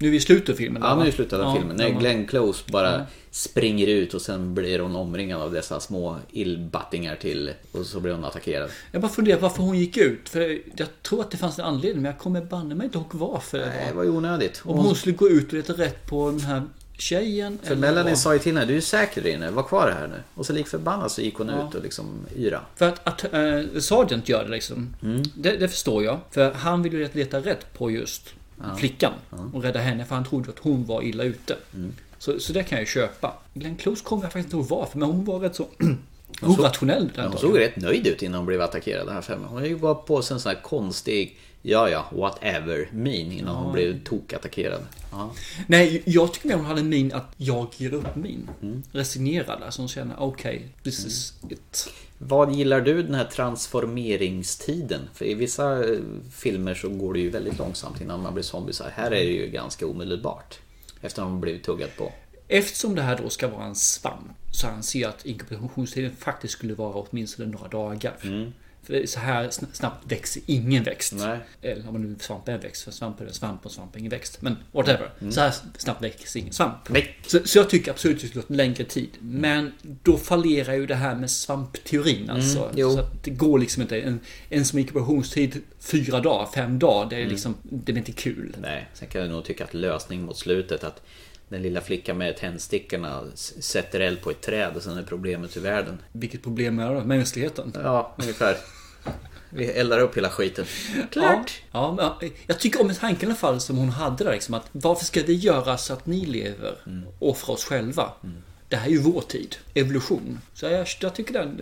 Nu är vi i slutet av filmen. Ja, nu är slutet av Ja, filmen. När. Glenn Close bara Ja. springer ut och sen blir hon omringad av dessa små illbattingar till. Och så blir hon attackerad. Jag bara funderar varför hon gick ut. För jag tror att det fanns en anledning, men jag kommer banne mig inte ihåg varför Nej, det var. ju onödigt. Om hon skulle gå ut och leta rätt på den här tjejen. För Melanie vad. sa ju till henne, du är säker där inne, var kvar här nu. Och så lik förbannat så gick hon Ja. ut och liksom yra. För att, att äh, Sergeant gör det liksom. Mm. Det, det förstår jag. För han vill ju leta rätt på just Ja. flickan. Och rädda henne, för han trodde att hon var illa ute. Mm. Så, så det kan jag köpa. Glenn Close kommer jag faktiskt inte ihåg varför, men hon var rätt så orationell. Ja, Hon såg rätt nöjd ut innan hon blev attackerad här för mig. Hon ju bara på sig en sån här konstig Ja ja, whatever min innan Ja. hon blev tokattackerad. Ja. Nej, jag tycker mer hon hade en min att jag ger upp min. Mm. Resignerad. Alltså hon känner okej, this is it. Vad gillar du den här transformeringstiden? För i vissa eh, filmer så går det ju väldigt långsamt innan man blir zombisar. Här är det ju ganska omedelbart. Efter att man blivit tuggat på. Eftersom det här då ska vara en svamp så anser jag att inkubationstiden faktiskt skulle vara åtminstone några dagar. Mm. För så här sn- snabbt växer ingen växt. Nej. Eller om man nu svamp är en växt. För svamp är svamp och svamp är ingen växt. Men whatever. Mm. Så här snabbt växer ingen svamp. Nej. Så, så jag tycker absolut att det skulle ha en längre tid. Men då fallerar ju det här med svampteorin. Alltså. Mm, jo. så att det går liksom inte. En, en som inkubationstid fyra dagar, fem dagar. Det är Mm. liksom, det är inte kul. Nej, sen kan jag nog tycka att lösning mot slutet att den lilla flickan med tändstickorna sätter eld på ett träd och sen är problemet ur världen. Vilket problem är det? Mänskligheten? Ja, ungefär. Vi eldar upp hela skiten. Klart! Ja, men ja, jag tycker om tanken i alla fall som hon hade där liksom att varför ska vi göra så att ni lever och offra oss själva? Det här är ju vår tid, evolution. Så jag, jag tycker den,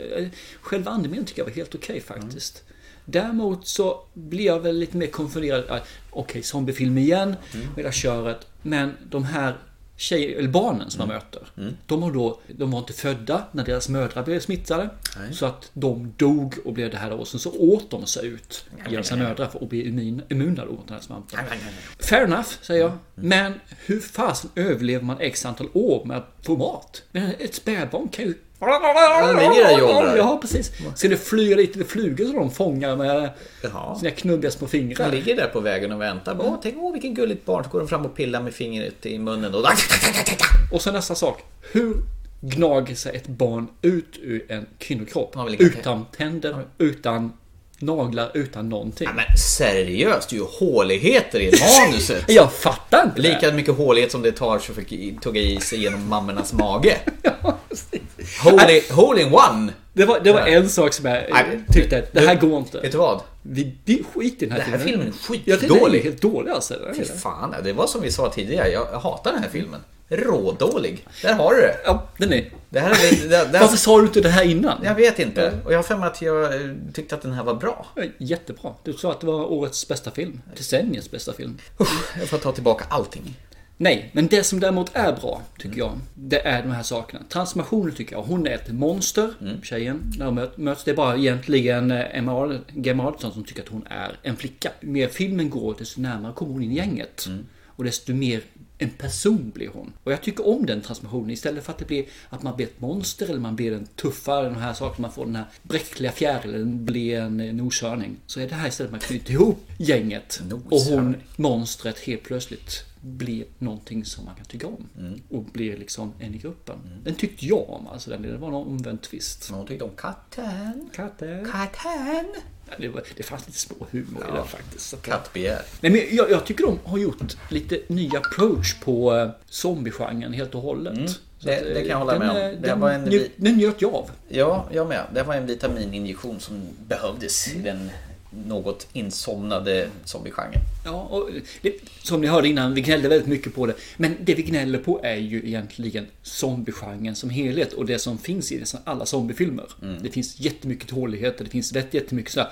själva andemeningen tycker jag var helt okej faktiskt. Däremot så blir jag väl lite mer konfunderad. Ah, Okej, zombiefilm igen, med hela köret. Men de här tjej, eller barnen som man möter. De, har då, de var inte födda när deras mödrar blev smittade. Nej. Så att de dog och blev det här. Och sen så åt de sig ut genom sina mödrar för att bli immun, immuna då mot den här svampen. Fair enough, säger jag. Men hur fasen överlever man x antal år med att få mat? Men Ett spädbarn kan ju... ligger där och jollrar. Ja, precis. Ska det flyga lite med flugor som de fångar med Jaha. sina knubbiga små fingrar? De ligger där på vägen och väntar. Åh, tänk åh vilken gulligt barn. Så går de fram och pillar med fingret i munnen och... Och så nästa sak. Hur gnager sig ett barn ut ur en kvinnokropp? Utan tänder, utan naglar utan någonting. Men seriöst, det är ju håligheter i manuset. Jag fattar inte Lika mycket hålighet som det tar så fick tugga i sig genom mammornas mage. Holy, hole in one! Det var, det var en sak som jag Nej, tyckte att det här går inte. Vet du vad? Vi, vi skit i den här Den här filmen är Ja, skitdålig. helt dålig alltså. Fy det. fan, det var som vi sa tidigare. Jag, hatar den här filmen. Rådålig. Där har du det. Ja, den är. Det här är... Det, det, Varför sa du inte det här innan? Jag vet inte. Och jag har för mig att jag eh, tyckte att den här var bra. Jättebra. Du sa att det var årets bästa film. Decenniets bästa film. Jag får ta tillbaka allting. Nej, men det som däremot är bra, tycker jag, det är de här sakerna. Transformationen tycker jag. Hon är ett monster, tjejen. När de möt- möts. Det är bara egentligen eh, Emma Gemma som tycker att hon är en flicka. Ju mer filmen går, desto närmare kommer hon in i gänget. Och desto mer en person blir hon. Och jag tycker om den transformationen. Istället för att det blir att man blir ett monster eller man blir en tuffare, de här sakerna, man får den här bräckliga fjärilen, blir en eh, noshörning. Så är det här istället man knyter ihop gänget. Och hon, monstret, helt plötsligt blir någonting som man kan tycka om. Och blir liksom en i gruppen. Den tyckte jag om, alltså den, det var någon omvänd twist. Någon tyckte om katten. Katten. Katten. Ja, Det, var, det fanns lite små humor i den faktiskt. Kattbegär. Nej, men jag, jag tycker de har gjort lite ny approach på eh, zombiegenren helt och hållet. Så Det- att, det kan eh, jag hålla den, med om. eh, Det Den, var en den njöt jag av. Ja, jag med. Det var en vitamininjektion som behövdes i den något insomnade zombiegenren. Ja, och det, som ni hörde innan, vi gnällde väldigt mycket på det. Men det vi gnäller på är ju egentligen zombiegenren som helhet och det som finns i nästan alla zombiefilmer. Mm. Det finns jättemycket tåligheter, det finns rätt jättemycket sådär,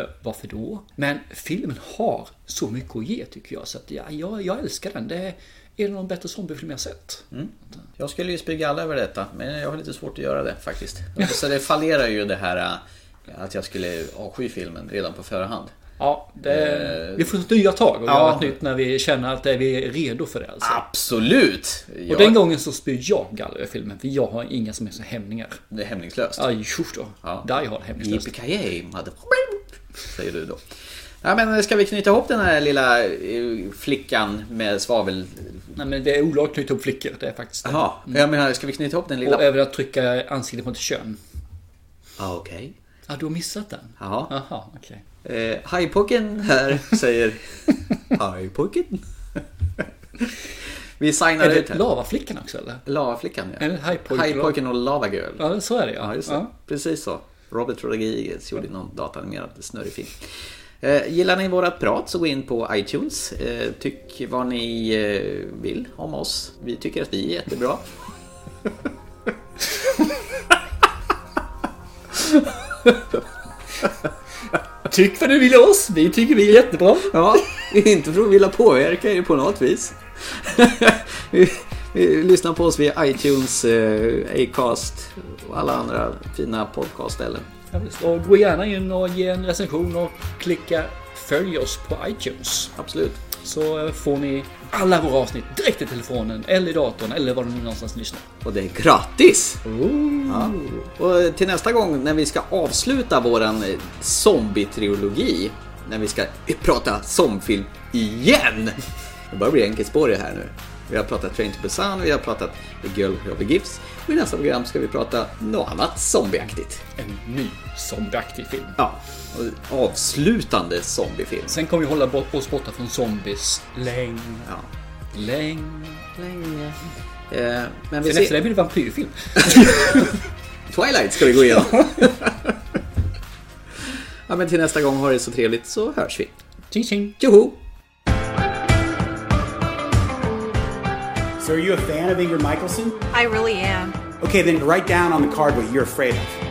uh, varför då? Men filmen har så mycket att ge tycker jag, så att ja, jag, jag älskar den. Det är en av de bättre zombiefilmer jag sett. Jag skulle ju spy alla över detta, men jag har lite svårt att göra det faktiskt. Så det fallerar ju det här att jag skulle avsky filmen redan på förhand. Ja, det, Eh, vi får ta nya tag och ja. göra ett nytt när vi känner att vi är redo för det. Alltså. Absolut! Och den gången så spyr jag galla över filmen, för jag har inga som helst hämningar. Det är hämningslöst. Tjoff då. Ja. Die Hard hämningslöst. Yippee mother... Säger du då. Ja, men ska vi knyta ihop den här lilla eh, flickan med svavel... Nej men det är olagligt att knyta upp flickor, det är faktiskt det. Jaha, jag menar ska vi knyta ihop den lilla... Och även att trycka ansiktet mot kön. Ah, Okej. Ja, du har missat den? Jaha. Jaha, okej. Eh, Hajpojken här säger... Hajpojken. vi signar Är ut det här. lavaflickan också eller? Lavaflickan ja. Eller Hajpojken? Och Lava Girl. Ja, så är det ja. Ja, just det. Ja. Precis så. Robert Rodriguez gjorde någon datanimerad snurrig film. Eh, gillar ni vårat prat så gå in på iTunes. Eh, tyck vad ni eh, vill om oss. Vi tycker att vi är jättebra. Tyck vad du vill oss, vi tycker vi är jättebra. Ja, inte för att vilja påverka er på något vis. vi, vi lyssnar på oss via iTunes, eh, Acast och alla andra fina podcastställen. Ja, visst. Och gå gärna in och ge en recension och klicka följ oss på iTunes. Absolut. Så eh, får ni alla våra avsnitt direkt i telefonen eller i datorn eller var du nu någonstans lyssnar. Och det är gratis! Ja. Och till nästa gång när vi ska avsluta våran eh, zombie-trilogi, när vi ska prata zombiefilm igen! Det börjar bli enkelspårigt här nu. Vi har pratat Train to Busan, vi har pratat The Girl Who Never Gives och i nästa program ska vi prata något annat zombieaktigt. En ny zombieaktig film. Ja, avslutande zombiefilm. Sen kommer vi hålla bort- oss borta från zombies länge. Ja. Länge. Länge. Eh, men vi Sen efter ser... det blir det vampyrfilm. Twilight ska vi gå igenom. ja, men till nästa gång, ha det så trevligt så hörs vi. Tjing tjing. Tjoho! So, are you a fan of Ingrid Michaelson? I really am. Okay, then write down on the card what you're afraid of.